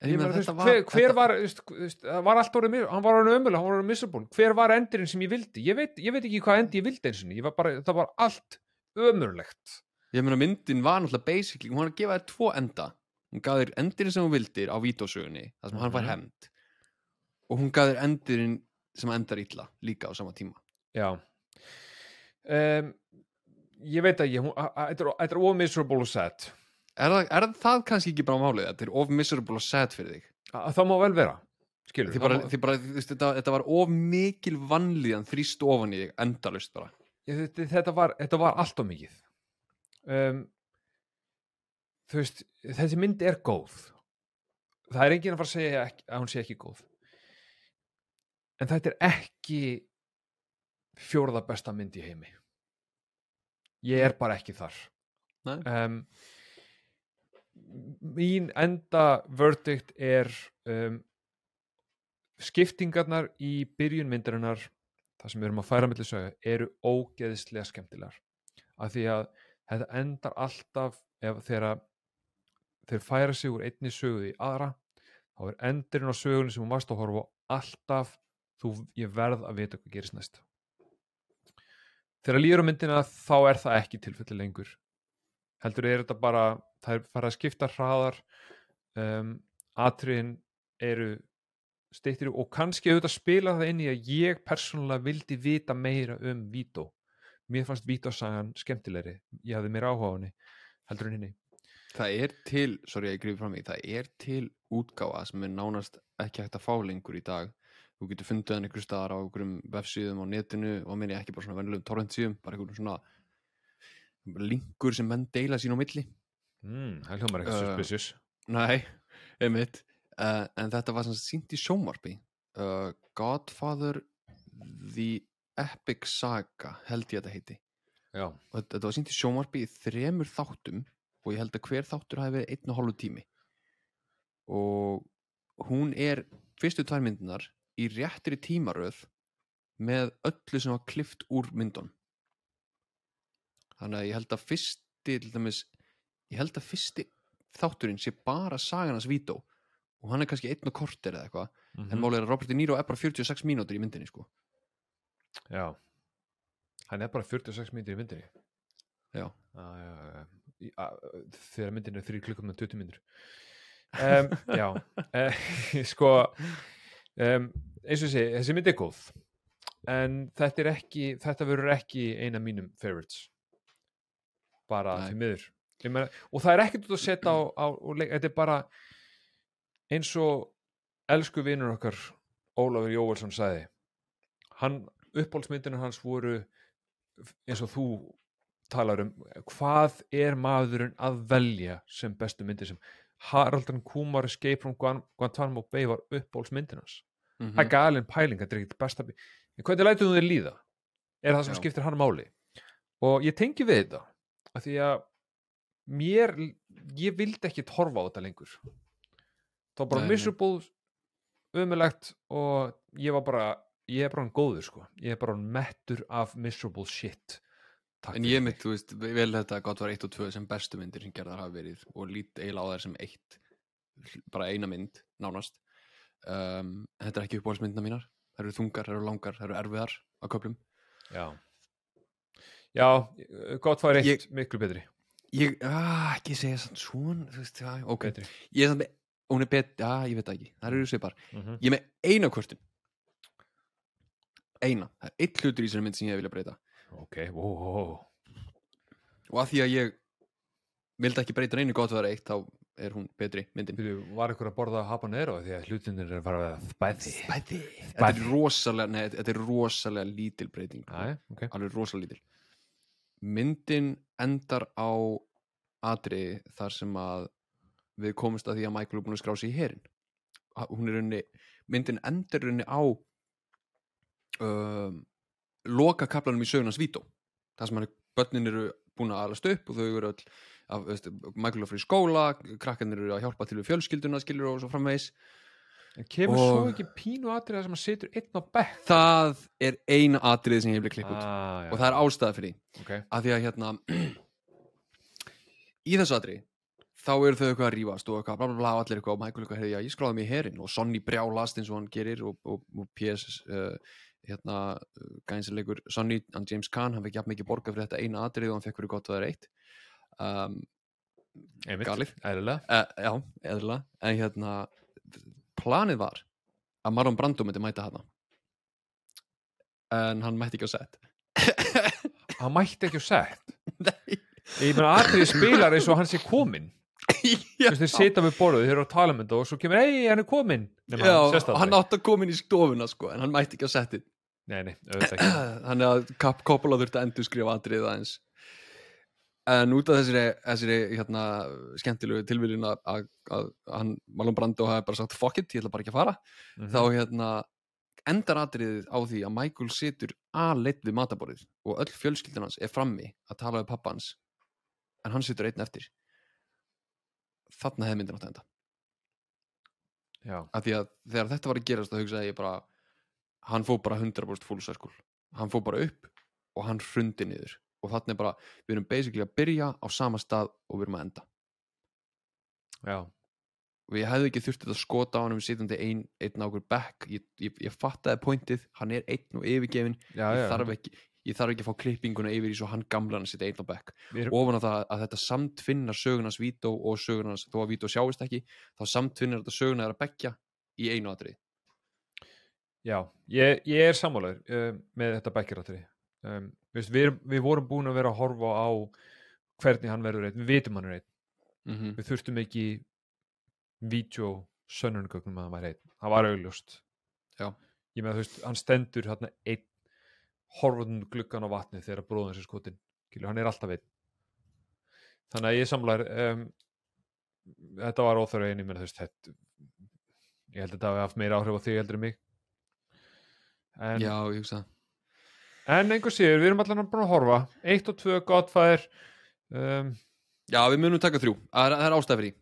Ég ég meina, veist, hver, hver þetta- var, veist, veist, var allt orðið, hann var orðið ömulega, hann var orðið miserable, hver var endurinn sem ég vildi? Ég veit, ég veit ekki hvað endi ég vildi eins og ég var bara, það var allt ömurlegt. Ég meina myndin var náttúrulega basically, hún var að gefa þér tvo enda hún gaf þér endurinn sem hún vildir á vítósögunni þar sem hann fær Mhm. hemd og hún gaf þér endurinn sem endar illa líka á sama tíma Já. Um, ég veit ekki, hún- a- a- þetta er- þetta er of miserable og sad. Er er það kannski ekki bara málið þetta er of miserable og sad fyrir þig A- Það má vel vera, skilur. því bara, því bara þú veist, þetta, þetta var of mikil vannlíðan þrýst ofan í þig endalust bara þetta, þetta, var, þetta var allt of mikið. Um, þú veist, þessi mynd er góð. Það er enginn að fara að segja ekki, að hún sé ekki góð. En þetta er ekki fjórða besta mynd í heimi. Ég er bara ekki þar. Um, mín enda verdict er um, skiptingarnar í byrjun myndarinnar það sem við erum að færa milli sögu eru ógeðislega skemmtilegar. Af því að þetta endar alltaf ef þegar þeir færa sig úr einni sögu í aðra þá er endurinn á sögunni sem hún varst að horfa alltaf þú, ég verð að vita hvað gerist næst. Þegar líður á myndina þá er það ekki tilfelli lengur. Heldur er þetta bara það er farið að skipta hraðar um, atriðin eru steyttir og kannski auðvitað spila það inn í að ég persónulega vildi vita meira um Vító. Mér fannst Vító-sagan skemmtilegri. Ég hafði mér áhuga á henni heldur en henni það er til, sorry að ég grífi fram í það er til útgáfa sem er nánast ekki hægt að fá lengur í dag. Þú getur fundið hann einhver staðar á einhverjum vefsíðum á netinu og minni ekki bara svona venjulegum torrentsíðum, bara einhverjum svona linkur sem menn deila sín á milli mm, það hljómar ekki Uh, suspicious. Nei, einmitt. Uh, En þetta var sagt sýnt í sjómarpi uh, Godfather The Epic Saga held ég að þetta heiti. Já, og þetta, þetta var sýnt í sjómarpi í þremur þáttum og ég held að hver þáttur hafi verið einn og hálfu tími. Og hún er fyrstu tvær myndunar í réttri tímaröð með öllu sem var klift úr myndun þannig að ég held að fyrsti til dæmis, ég held að fyrsti þátturinn sé bara sagan hans Vító og hann er kannski einn og korter eða eitthvað mm en málið er að Robert De Niro er bara 46 mínútur í myndinni sko. Já. Hann er bara 46 myndir í myndinni. Já, þegar myndin er 3 klukkum með 20 mínútur. Um, já. Uh, sko um, eins og segi, þessi mynd er góð en þetta er ekki þetta verður ekki eina mínum favorites. Bara Nei. til miður meina, og það er ekkert út að setja á, á þetta er bara eins og elsku vinur okkar Ólafur Jóelsson sagði. Hann, uppáhaldsmyndinu hans voru eins og þú talar um hvað er maðurinn að velja sem bestu myndir sem Haraldan Kumar Escape from Guan- Guantanamo Bay var uppbólsmyndin hans. Mm það er galin pæling, þetta er ekkert besta en hvernig lætur þú þér líða? Er það sem Já. skiptir hann máli? Og ég tengi við þetta af því að mér, ég vildi ekki horfa á þetta lengur. Það var bara Nei, miserable umulegt og ég var bara ég er bara hann góður sko. Ég er bara hann mettur af miserable shit. Takk En ég mitt, þú veist, vel þetta að gott var 1 og 2 sem bestu myndir sem gerðar hafa verið og lít eiginlega á þær sem eitt bara eina mynd, nánast. Um, Þetta er ekki uppbólsmyndina mínar. Þær eru þungar, þær eru langar, þær eru erfiðar á köflum. Já. Já, gott eitt Ég- miklu betri Ég, ah, ekki segja svona þú veist, já, ok. Betri. Ég er samt með, hún er bet, já, ég veit það ekki þær eru svipar, mm ég er með eina kvörtun. Eina, það er eitt hlutur í þessari mynd sem ég vilja breyta. Ok, wow, og að því að ég vildi ekki breyta einu gott var eitt þá er hún betri myndin. Byrju, var ykkur að borða habanero? Því að hlutinir er bara að spæði Bæði. Þetta er rosalega, nei, þetta er rosalega lítil breyting. Æ, ok. Alveg rosalega lítil myndin endar á atri þar sem að við komumst að því að Michael er búin að skrá sig í herin hún er rauninni, myndin endur rauninni á um, loka kaplanum í sögunans Vító. Það sem hann er, börnin eru búin að alast upp og þau eru öll að, veist, Michael er fyrir skóla, krakkarnir eru að hjálpa til við fjölskylduna skilur og svo framvegis Kemur svo Og- ekki pínu atriða sem að situr einn á bekk? Það er eina atriði sem ég hef blitt klipp út. Ah, og það er ástæða fyrir því. Ok. Að því að hérna í þessu atriði þá eru þau eitthvað að rífast og eitthvað bla bla bla og allir eitthvað og Michael eitthvað, heyrði, já, ég skráði mig í herin og Sonny brjálast eins og hann gerir og, og, og PS uh, hérna, gænsilegur Sonny, hann James Caan, hann fekk jafn mikið borga fyrir þetta eina atrið og hann fekk fyrir gott að það er eitt. Um, galið. eðlilega. Uh, já, eðla en hérna, planið var að Marlon Brando myndi mæta hana en hann mætti ekki á set. Hann mætti ekki á sett Nei. ég meina atriði spilar eins og hann sé komin þú veist þeir sita við borðið, þeir eru að tala um þetta og svo kemur, ei, hann er komin Nema, já, hann hann átti að koma inn í stofuna sko, en hann mætti ekki á setið. Nei, nei, þannig að Coppola þurfti að endur skrifa atrið aðeins en út af þessari, þessari hérna, skemmtilegu tilvílin að, að, að hann, Marlon Brando hafi bara sagt fuck it, ég ætla bara ekki að fara. Mhm. þá hérna endar atriðið á því að Michael situr aðleitt við mataborðið og öll fjölskyldun hans er frammi að tala við pappa hans en hann situr einn eftir. Þarna hefði myndin átt að enda. Já, af því að þegar þetta var að gerast þá hugsaði ég bara hann fór bara 100% full circle. Hann fór bara upp og hann hrundi niður og þarna er bara, við erum basically að byrja á sama stað og við erum að enda. Já, og ég hefði ekki þurft að skota á hann um sitjandi ein, einn á okkur back ég, ég, ég fattaði pointið, hann er einn og yfirgefin já, ég, já. þarf ekki, ég þarf ekki að fá klippinguna yfir í svo hann gamlan að sitja einn á back Við erum, ofan á það að þetta samtvinnar sögunars Vító og sögunars, þó að Vító sjáist ekki þá samtvinnar þetta söguna er að bekkja í einu atrið já, ég, ég er sammálaður um, með þetta bækjaratriði um, veist, við, við vorum búin að vera að horfa á hvernig hann verður einn, við vitum hann er einn. Mm -hmm. við þurftum ekki vídeo sönnunugögnum að hann væri einn. Það var augljóst. Já. ég með þú veist, hann stendur hérna einn horfðun gluggan á vatni þegar bróðan sér skotin Kilu, hann er alltaf einn. Þannig að ég samlar um, þetta var óþörf einu menn veist þetta ég held að þetta hafi haft meira áhrif á þig heldur en mig. En, já, ég hugsa það en einhver sér, við erum allan bara að horfa. Eitt og tvö Godfather um, Já, við munum taka þrjú, það er, er ástæð fyrir því.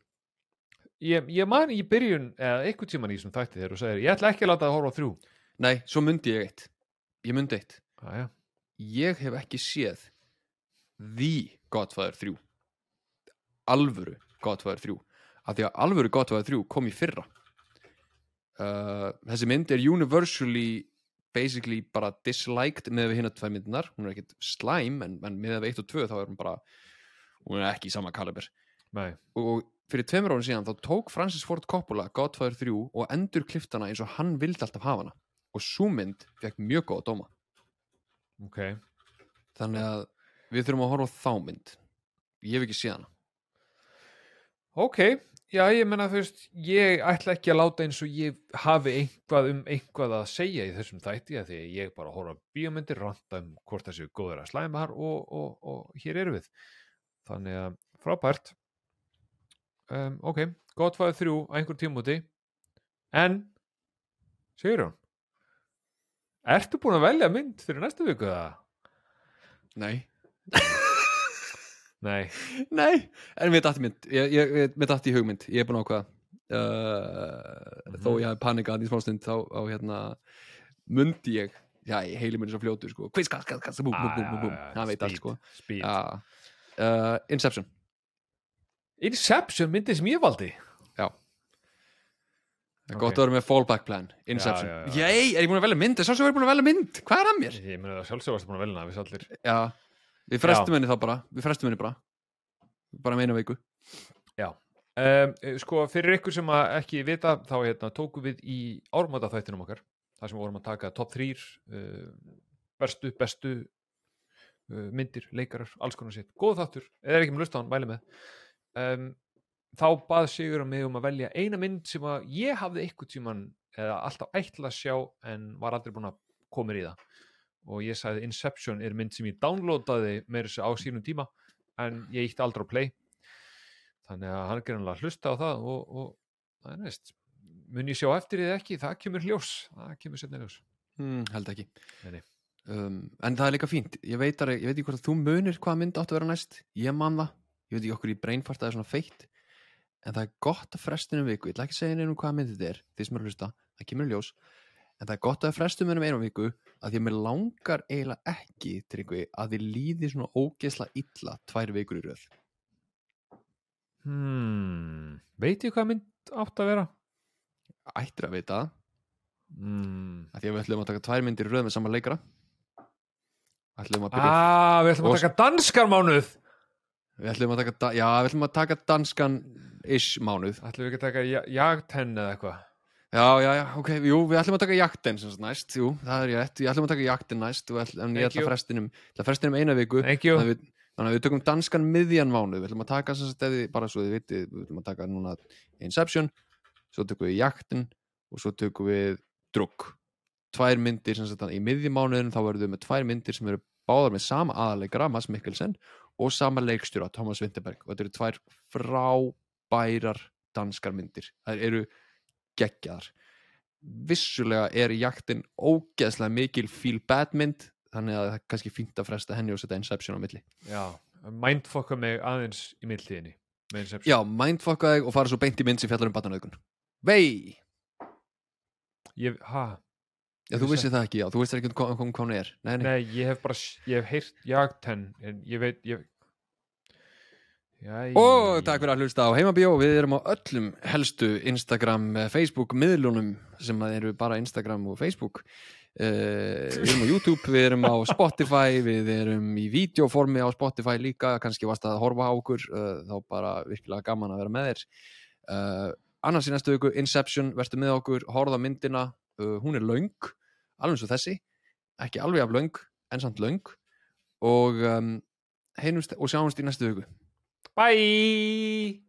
Ég, ég man í byrjun eða einhvern tíman í þessum þætti þegar þú segir ég ætla ekki að láta það horfa þrjú. Nei, svo myndi ég eitt. Ég myndi eitt. Aja. Ég hef ekki séð The Godfather 3 Alvöru Godfather 3 af því að alvöru Godfather 3 kom í fyrra. Uh, Þessi mynd er universally basically bara disliked með við hinna tvær myndinar hún er ekkit slæm en, en með við 1 og 2 þá er hún bara hún er ekki í sama kaliber. Nei. og fyrir tveimur árum síðan þá tók Francis Ford Coppola Godfather 3 og endur kliftana eins og hann vildi alltaf hafa hana. Og sú mynd fekk mjög góða dóma. Ok. Þannig að við þurfum að horfa á þá mynd. Ég hef ekki séð hana. Ok, já ég menna þú veist ég ætla ekki að láta eins og ég hafi einhvað um einhvað að segja í þessum þætti að því að ég bara horfa á bíómyndir ranta um hvort þessu góður að slæma þar og, og, og hér eru við. Þannig að frábært. Um, ok, gott fæði þrjú á einhver tímúti en Sigurjón Ertu búin að velja mynd fyrir næstu viku eða? nei, Nei, nei, en mér dætti mynd. Ég, ég, ég- mér dætti hugmynd, ég er búin að ákveða. Uh, þó ég hafi panikað í smástund þá á hérna mundi ég. Já, ég heili mér svo fljótur sko. Quiz, kass, kass, kass, búm, búm, búm, búm, búm. Hann veit allt sko. Speed. já, uh, Inception. Inception myndi sem ég valdi. Já. Það er Ok. gott að vera með fallback plan, Inception. Já, já, já. Jæ, er ég búin að velja mynd? Er sem er búin að velja mynd? Hvað er að mér? Ég meni að sjálfsög varstu búin að velja hana við allir. Já, við frestum henni þá bara. Við frestum henni bara. Bara með eina viku. Um, Sko, fyrir ykkur sem að ekki vita þá hérna, tókum við í ármáta þættinum okkar þar sem við vorum að taka top 3 uh, verstu, bestu uh, myndir, leikarar, alls konar sitt góð þáttur, eða er ekki með lust á hann, væli með. Um, þá bað Sigur um mig um að velja eina mynd sem að ég hafði eitthvað tíman eða alltaf ætla að sjá en var aldrei búin að koma í það og ég sagði Inception er mynd sem ég downloadaði með þessu á sínum tíma en ég ítti aldrei á play. Þannig að hann er greinlega að hlusta á það og, og það er næst mun ég sjá eftir því ekki, það kemur ljós það kemur setna ljós. Hmm, held ekki. Um, en það er líka fínt. Ég veit, að, ég veit ekki hvort að þú munir hvað mynd áttu að vera næst. Ég man það, ég veit ekki okkur í brainfart það er svona feitt. En það er gott að frestinu viku, ég ætla ekki að segja nefnum hvað mynd þetta er. Því sem er að hlusta, það kemur ljós en það er gott að frestum um einu viku að því að mér langar eiginlega ekki Tryggvi, að þið líði svona ógeðsla illa tvær vikur í röð. Hmm, veit ég hvað mynd átt að vera? Ættir að vita. Hmm. að því að við ætlum að taka tvær myndir í röð með sama leikara. Ætlum að byrja ah, við ætlum að taka danskar mánuð. Við ætlum að taka, já, við ætlum að taka danskan ish mánuð. Ætlum við ekki að taka ja- jagtenn eða eitthvað já, já, já, ok, jú, við ætlum að taka jaktin sem næst, jú, það er rétt, við ætlum að taka jaktin næst ætlum, en ég ætla að frestinum frestinum eina viku. Þannig að, við, þannig að við tökum danskan miðjan mánuð. Við ætlum að taka sem þið- bara svo þið vitið við ætlum að taka núna Inception svo tökum við jaktin og svo tökum við drukk. Tvær myndir sem sagt í miðjum mánuðin þá verðum við með tvær myndir sem eru báðar með sama aðaleikara, Mads Mikkelsen og sama leikstjóra, Thomas Winterberg. Og þetta eru tvær frábærar danskar myndir, það eru geggjaðar. Vissulega er jaktin ógeðslega mikil feel bad mynd þannig að það er kannski fínt að fresta henni og setja Inception á milli. Já, mindfokka mig aðeins í Inception. Já, mindfucka þig og fara svo beint í mynd sem fjallar um batnaröðgun Vei! ég, ha, Já, þú vissi það ekki, já, þú vissir ekki hvað hvað hún er. Nei, nei, nei, ég hef bara ég hef heyrt jagtenn en ég veit ég... já, Og takk fyrir að hlusta á Heimabíó Við erum á öllum helstu Instagram, eh, Facebook miðlunum sem eru bara Instagram og Facebook. Uh, Við erum á YouTube, við erum á Spotify Við erum í videoformi á Spotify líka. Kannski varst að horfa á okkur uh, þá bara virkilega gaman að vera með þér. Uh, Annars í næstu viku Inception, verður með okkur, horfða myndina. Hún er löng, alveg svo þessi. Ekki alveg af löng, en samt löng. Og um, heinumst og sjáumst í næstu viku bye